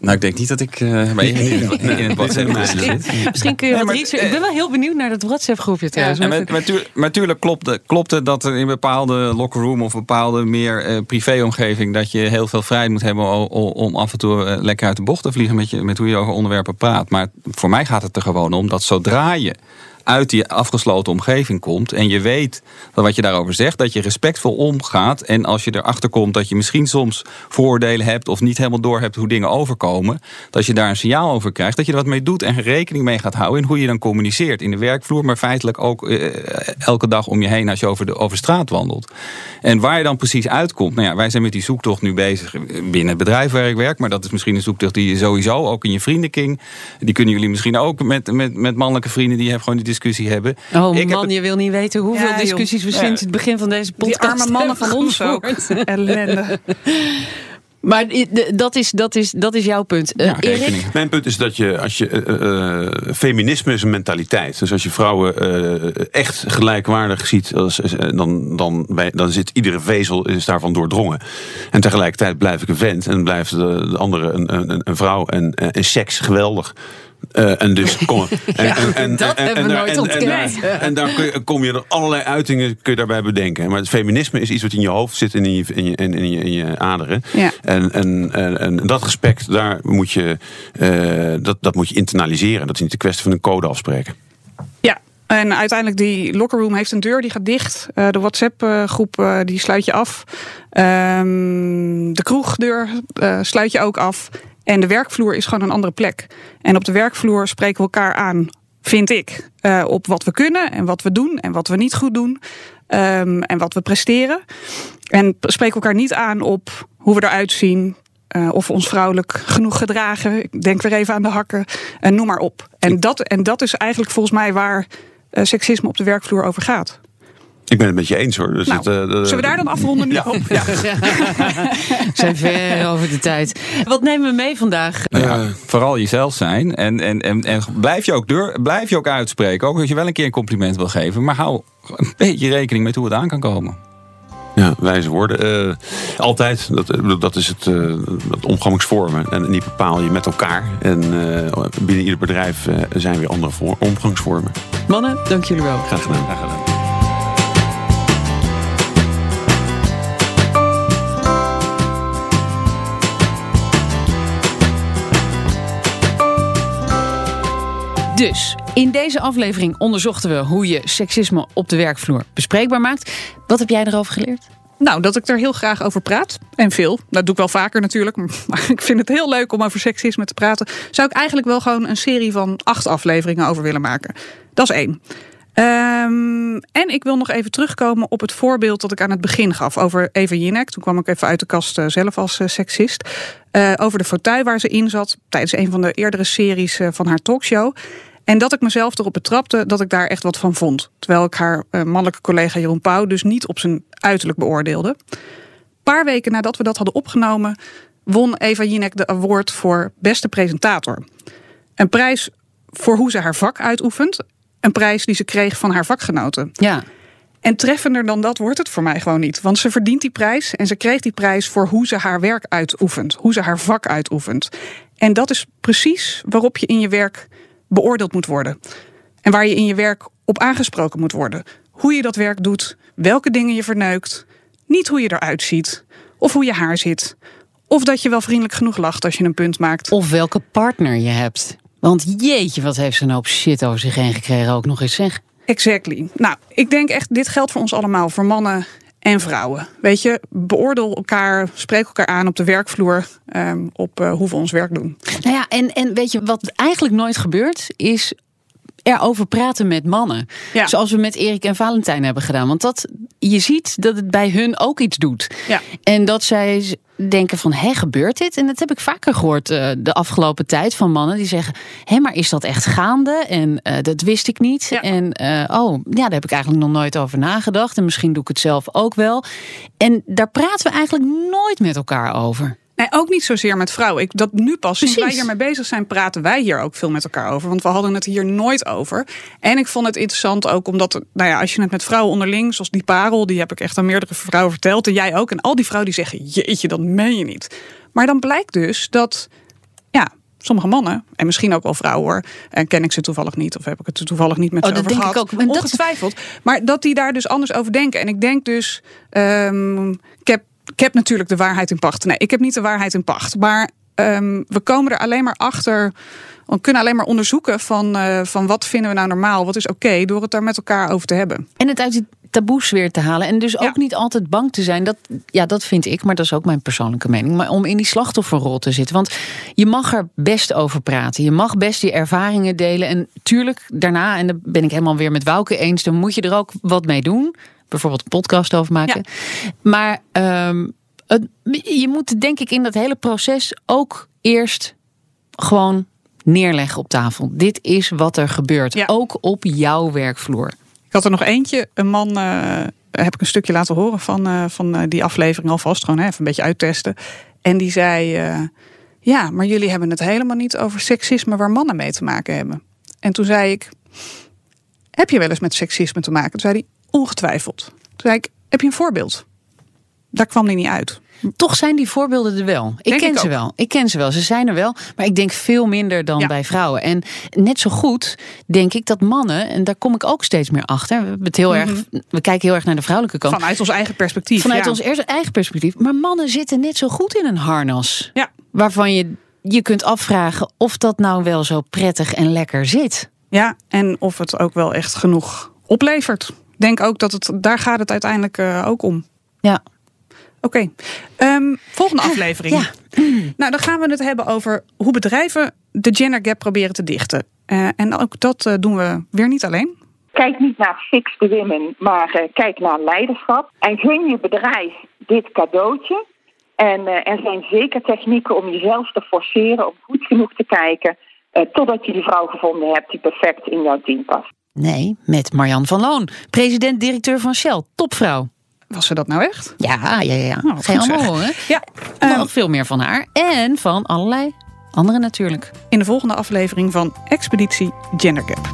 Nou, ik denk niet dat ik uh, bij in, in het WhatsApp
misschien,
zit.
Misschien kun je
Nee, maar-
research- Ik ben wel heel benieuwd naar dat WhatsApp groepje trouwens.
Ja, maar, maar, tuur- maar tuurlijk klopt, het- klopt het dat er in bepaalde locker room of bepaalde meer eh, privéomgeving dat je heel veel vrijheid moet hebben om af en toe eh, lekker uit de bocht te vliegen met, je, met hoe je over onderwerpen praat. Maar voor mij gaat het er gewoon om dat zodra je uit die afgesloten omgeving komt. En je weet dat wat je daarover zegt, dat je respectvol omgaat. En als je erachter komt dat je misschien soms vooroordelen hebt of niet helemaal door hebt hoe dingen overkomen, dat je daar een signaal over krijgt, dat je er wat mee doet en rekening mee gaat houden in hoe je dan communiceert in de werkvloer, maar feitelijk ook eh, elke dag om je heen als je over de over straat wandelt. En waar je dan precies uitkomt, nou ja, wij zijn met die zoektocht nu bezig binnen het bedrijf waar ik werk, maar dat is misschien een zoektocht die je sowieso ook in je vriendenkring, die kunnen jullie misschien ook met, met, met mannelijke vrienden die gewoon die discussie hebben.
Oh
Ik heb
man, je wil niet weten hoeveel
Ja, joh.
discussies we
Ja.
sinds het begin van deze podcast
Die arme mannen van ons ook. Ellende.
Maar dat is, dat is, dat is jouw punt. Eh, Erik?
Mijn punt is dat je, als je, eh, eh, feminisme is een mentaliteit. Dus als je vrouwen eh, echt gelijkwaardig ziet, als, dan, dan, bij, dan zit iedere vezel is daarvan doordrongen. En tegelijkertijd blijf ik een vent en blijft de, de andere een, een, een vrouw en, en seks geweldig. Eh, en dus kom, en,
Ja,
en, en,
dat
en,
hebben we nooit
daar- en daar kun je- kom je er allerlei uitingen kun je daarbij bedenken. Maar het feminisme is iets wat in je hoofd zit en in je, in je, in je, in je aderen.
Ja.
En, en, en, en dat respect, daar moet je, eh, dat, dat moet je internaliseren. Dat is niet de kwestie van een code afspreken.
Ja, en uiteindelijk die locker room heeft een deur die gaat dicht. Eh, de WhatsApp groep eh, die sluit je af. Ehm, de kroegdeur sluit je ook af. En de werkvloer is gewoon een andere plek. En op de werkvloer spreken we elkaar aan, vind ik, eh, op wat we kunnen en wat we doen en wat we niet goed doen. Ehm, en wat we presteren. En spreken elkaar niet aan op hoe we eruit zien. eh, of we ons vrouwelijk genoeg gedragen. Ik denk weer even aan de hakken. En noem maar op. En dat, en dat is eigenlijk volgens mij waar eh, seksisme op de werkvloer over gaat.
Ik ben het met je eens hoor. Dus
Nou,
het, eh,
Zullen we daar dan afronden nu?
Ja.
op? Ja.
We zijn ver over de tijd. Wat nemen we mee vandaag?
Nou ja, vooral jezelf zijn. En, en, en, en blijf, je ook deur, blijf je ook uitspreken. Ook als je wel een keer een compliment wil geven. Maar hou een beetje rekening met hoe het aan kan komen.
Ja, wijze woorden. Eh, altijd. Dat, eh, dat is het, eh, het omgangsvormen. En die bepaal je met elkaar. En eh, binnen ieder bedrijf zijn weer andere omgangsvormen.
Mannen, dank jullie wel.
Graag gedaan. Graag gedaan.
Dus, in deze aflevering onderzochten we hoe je seksisme op de werkvloer bespreekbaar maakt. Wat heb jij erover geleerd?
Nou, dat ik er heel graag over praat. En veel. Dat doe ik wel vaker natuurlijk. Maar ik vind het heel leuk om over seksisme te praten. Zou ik eigenlijk wel gewoon een serie van acht afleveringen over willen maken. Dat is één. Ehm, en ik wil nog even terugkomen op het voorbeeld dat ik aan het begin gaf over Eva Jinek. Toen kwam ik even uit de kast eh, zelf als eh, seksist. Eh, over de fauteuil waar ze in zat tijdens een van de eerdere series van haar talkshow. En dat ik mezelf erop betrapte dat ik daar echt wat van vond. Terwijl ik haar eh, mannelijke collega Jeroen Pauw dus niet op zijn uiterlijk beoordeelde. Een paar weken nadat we dat hadden opgenomen, won Eva Jinek de award voor beste presentator. Een prijs voor hoe ze haar vak uitoefent. Een prijs die ze kreeg van haar vakgenoten.
Ja.
En treffender dan dat wordt het voor mij gewoon niet. Want ze verdient die prijs en ze kreeg die prijs voor hoe ze haar werk uitoefent. Hoe ze haar vak uitoefent. En dat is precies waarop je in je werk beoordeeld moet worden. En waar je in je werk op aangesproken moet worden. Hoe je dat werk doet, welke dingen je verneukt. Niet hoe je eruit ziet, of hoe je haar zit. Of dat je wel vriendelijk genoeg lacht als je een punt maakt.
Of welke partner je hebt. Want jeetje, wat heeft ze een hoop shit over zich heen gekregen ook nog eens zeg.
Exactly. Nou, ik denk echt, dit geldt voor ons allemaal, voor mannen en vrouwen. Weet je, beoordeel elkaar, spreek elkaar aan op de werkvloer ehm, op eh, hoe we ons werk doen.
Nou ja, en, en weet je wat eigenlijk nooit gebeurt, is erover praten met mannen. Zoals we met Erik en Valentijn hebben gedaan. Want dat, je ziet dat het bij hun ook iets doet.
Ja.
En dat zij denken van, hé, gebeurt dit? En dat heb ik vaker gehoord eh, de afgelopen tijd van mannen die zeggen... hé, maar is dat echt gaande? En eh, dat wist ik niet. En eh, oh, ja, daar heb ik eigenlijk nog nooit over nagedacht. En misschien doe ik het zelf ook wel. En daar praten we eigenlijk nooit met elkaar over.
Nee, ook niet zozeer met vrouwen. Ik, dat nu pas, sinds wij
Precies.
hiermee bezig zijn, praten wij hier ook veel met elkaar over. Want we hadden het hier nooit over. En ik vond het interessant ook omdat, nou ja, als je het met vrouwen onderling, zoals die parel, die heb ik echt aan meerdere vrouwen verteld. En jij ook. En al die vrouwen die zeggen, jeetje, dat meen je niet. Maar dan blijkt dus dat, ja, sommige mannen, en misschien ook wel vrouwen hoor, en ken ik ze toevallig niet, of heb ik het toevallig niet met
Oh,
ze
dat
over
denk ik
gehad.
ook. Maar dat-
Ongetwijfeld. Maar dat die daar dus anders over denken. En ik denk dus, ehm, ik, heb, ik heb natuurlijk de waarheid in pacht. Nee, ik heb niet de waarheid in pacht. Maar ehm, we komen er alleen maar achter We kunnen alleen maar onderzoeken van, eh, van wat vinden we nou normaal, wat is oké, door het daar met elkaar over te hebben.
En het uit die taboes weer te halen. En dus ook niet altijd bang te zijn. Dat, ja, dat vind ik, maar dat is ook mijn persoonlijke mening. Maar om in die slachtofferrol te zitten. Want je mag er best over praten. Je mag best je ervaringen delen. En tuurlijk, daarna, en daar ben ik helemaal weer met Wouke eens, dan moet je er ook wat mee doen. Bijvoorbeeld een podcast over maken. Maar ehm, het- je moet denk ik in dat hele proces ook eerst gewoon neerleggen op tafel. Dit is wat er gebeurt. Ook op jouw werkvloer.
Ik had er nog eentje, een man, eh, heb ik een stukje laten horen van, eh, van eh, die aflevering alvast. Gewoon hè, even een beetje uittesten. En die zei, ja, maar jullie hebben het helemaal niet over seksisme waar mannen mee te maken hebben. En toen zei ik, heb je wel eens met seksisme te maken? Toen zei hij, ongetwijfeld. Toen zei ik, heb je een voorbeeld? Daar kwam hij niet uit.
Toch zijn die voorbeelden er wel. Ik
Denk
ken
ik
ze wel. Ik ken ze wel. Ze zijn er wel. Maar ik denk veel minder dan bij vrouwen. En net zo goed denk ik dat mannen, en daar kom ik ook steeds meer achter. We, het heel erg, we kijken heel erg naar de vrouwelijke kant.
Mhm. Vanuit ons eigen perspectief.
Vanuit
ja.
ons eerste eigen perspectief. Maar mannen zitten net zo goed in een harnas.
Ja.
Waarvan je je kunt afvragen of dat nou wel zo prettig en lekker zit.
Ja, en of het ook wel echt genoeg oplevert. Ik denk ook dat het, daar gaat het uiteindelijk eh, ook om.
Ja.
Oké, Ehm, volgende aflevering. Nou, dan gaan we het hebben over hoe bedrijven de gender gap proberen te dichten. Eh, en ook dat eh, doen we weer niet alleen.
Kijk niet naar fix the women, maar eh, kijk naar leiderschap. En gun je bedrijf dit cadeautje. En eh, er zijn zeker technieken om jezelf te forceren om goed genoeg te kijken. eh, totdat je die vrouw gevonden hebt die perfect in jouw team past.
Nee, met Marjan van Loon, president-directeur van Shell. Topvrouw.
Was ze dat nou echt?
Ja, ja, ja. ja.
wat
Ga je allemaal horen.
Ja,
Nog veel meer van haar. En van allerlei anderen natuurlijk.
In de volgende aflevering van Expeditie Gender Gap.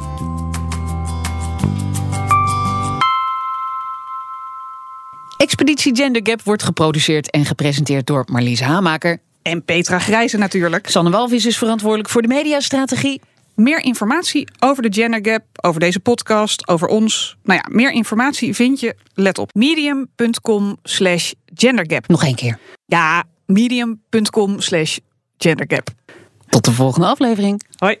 Expeditie Gender Gap wordt geproduceerd en gepresenteerd door Marlies Hamaker.
En Petra Grijze natuurlijk.
Sanne Walvis is verantwoordelijk voor de mediastrategie.
Meer informatie over de gender gap, over deze podcast, over ons. Nou ja, meer informatie vind je, let op, medium.com slash gendergap.
Nog één keer.
Ja, medium.com slash gendergap.
Tot de volgende aflevering.
Hoi.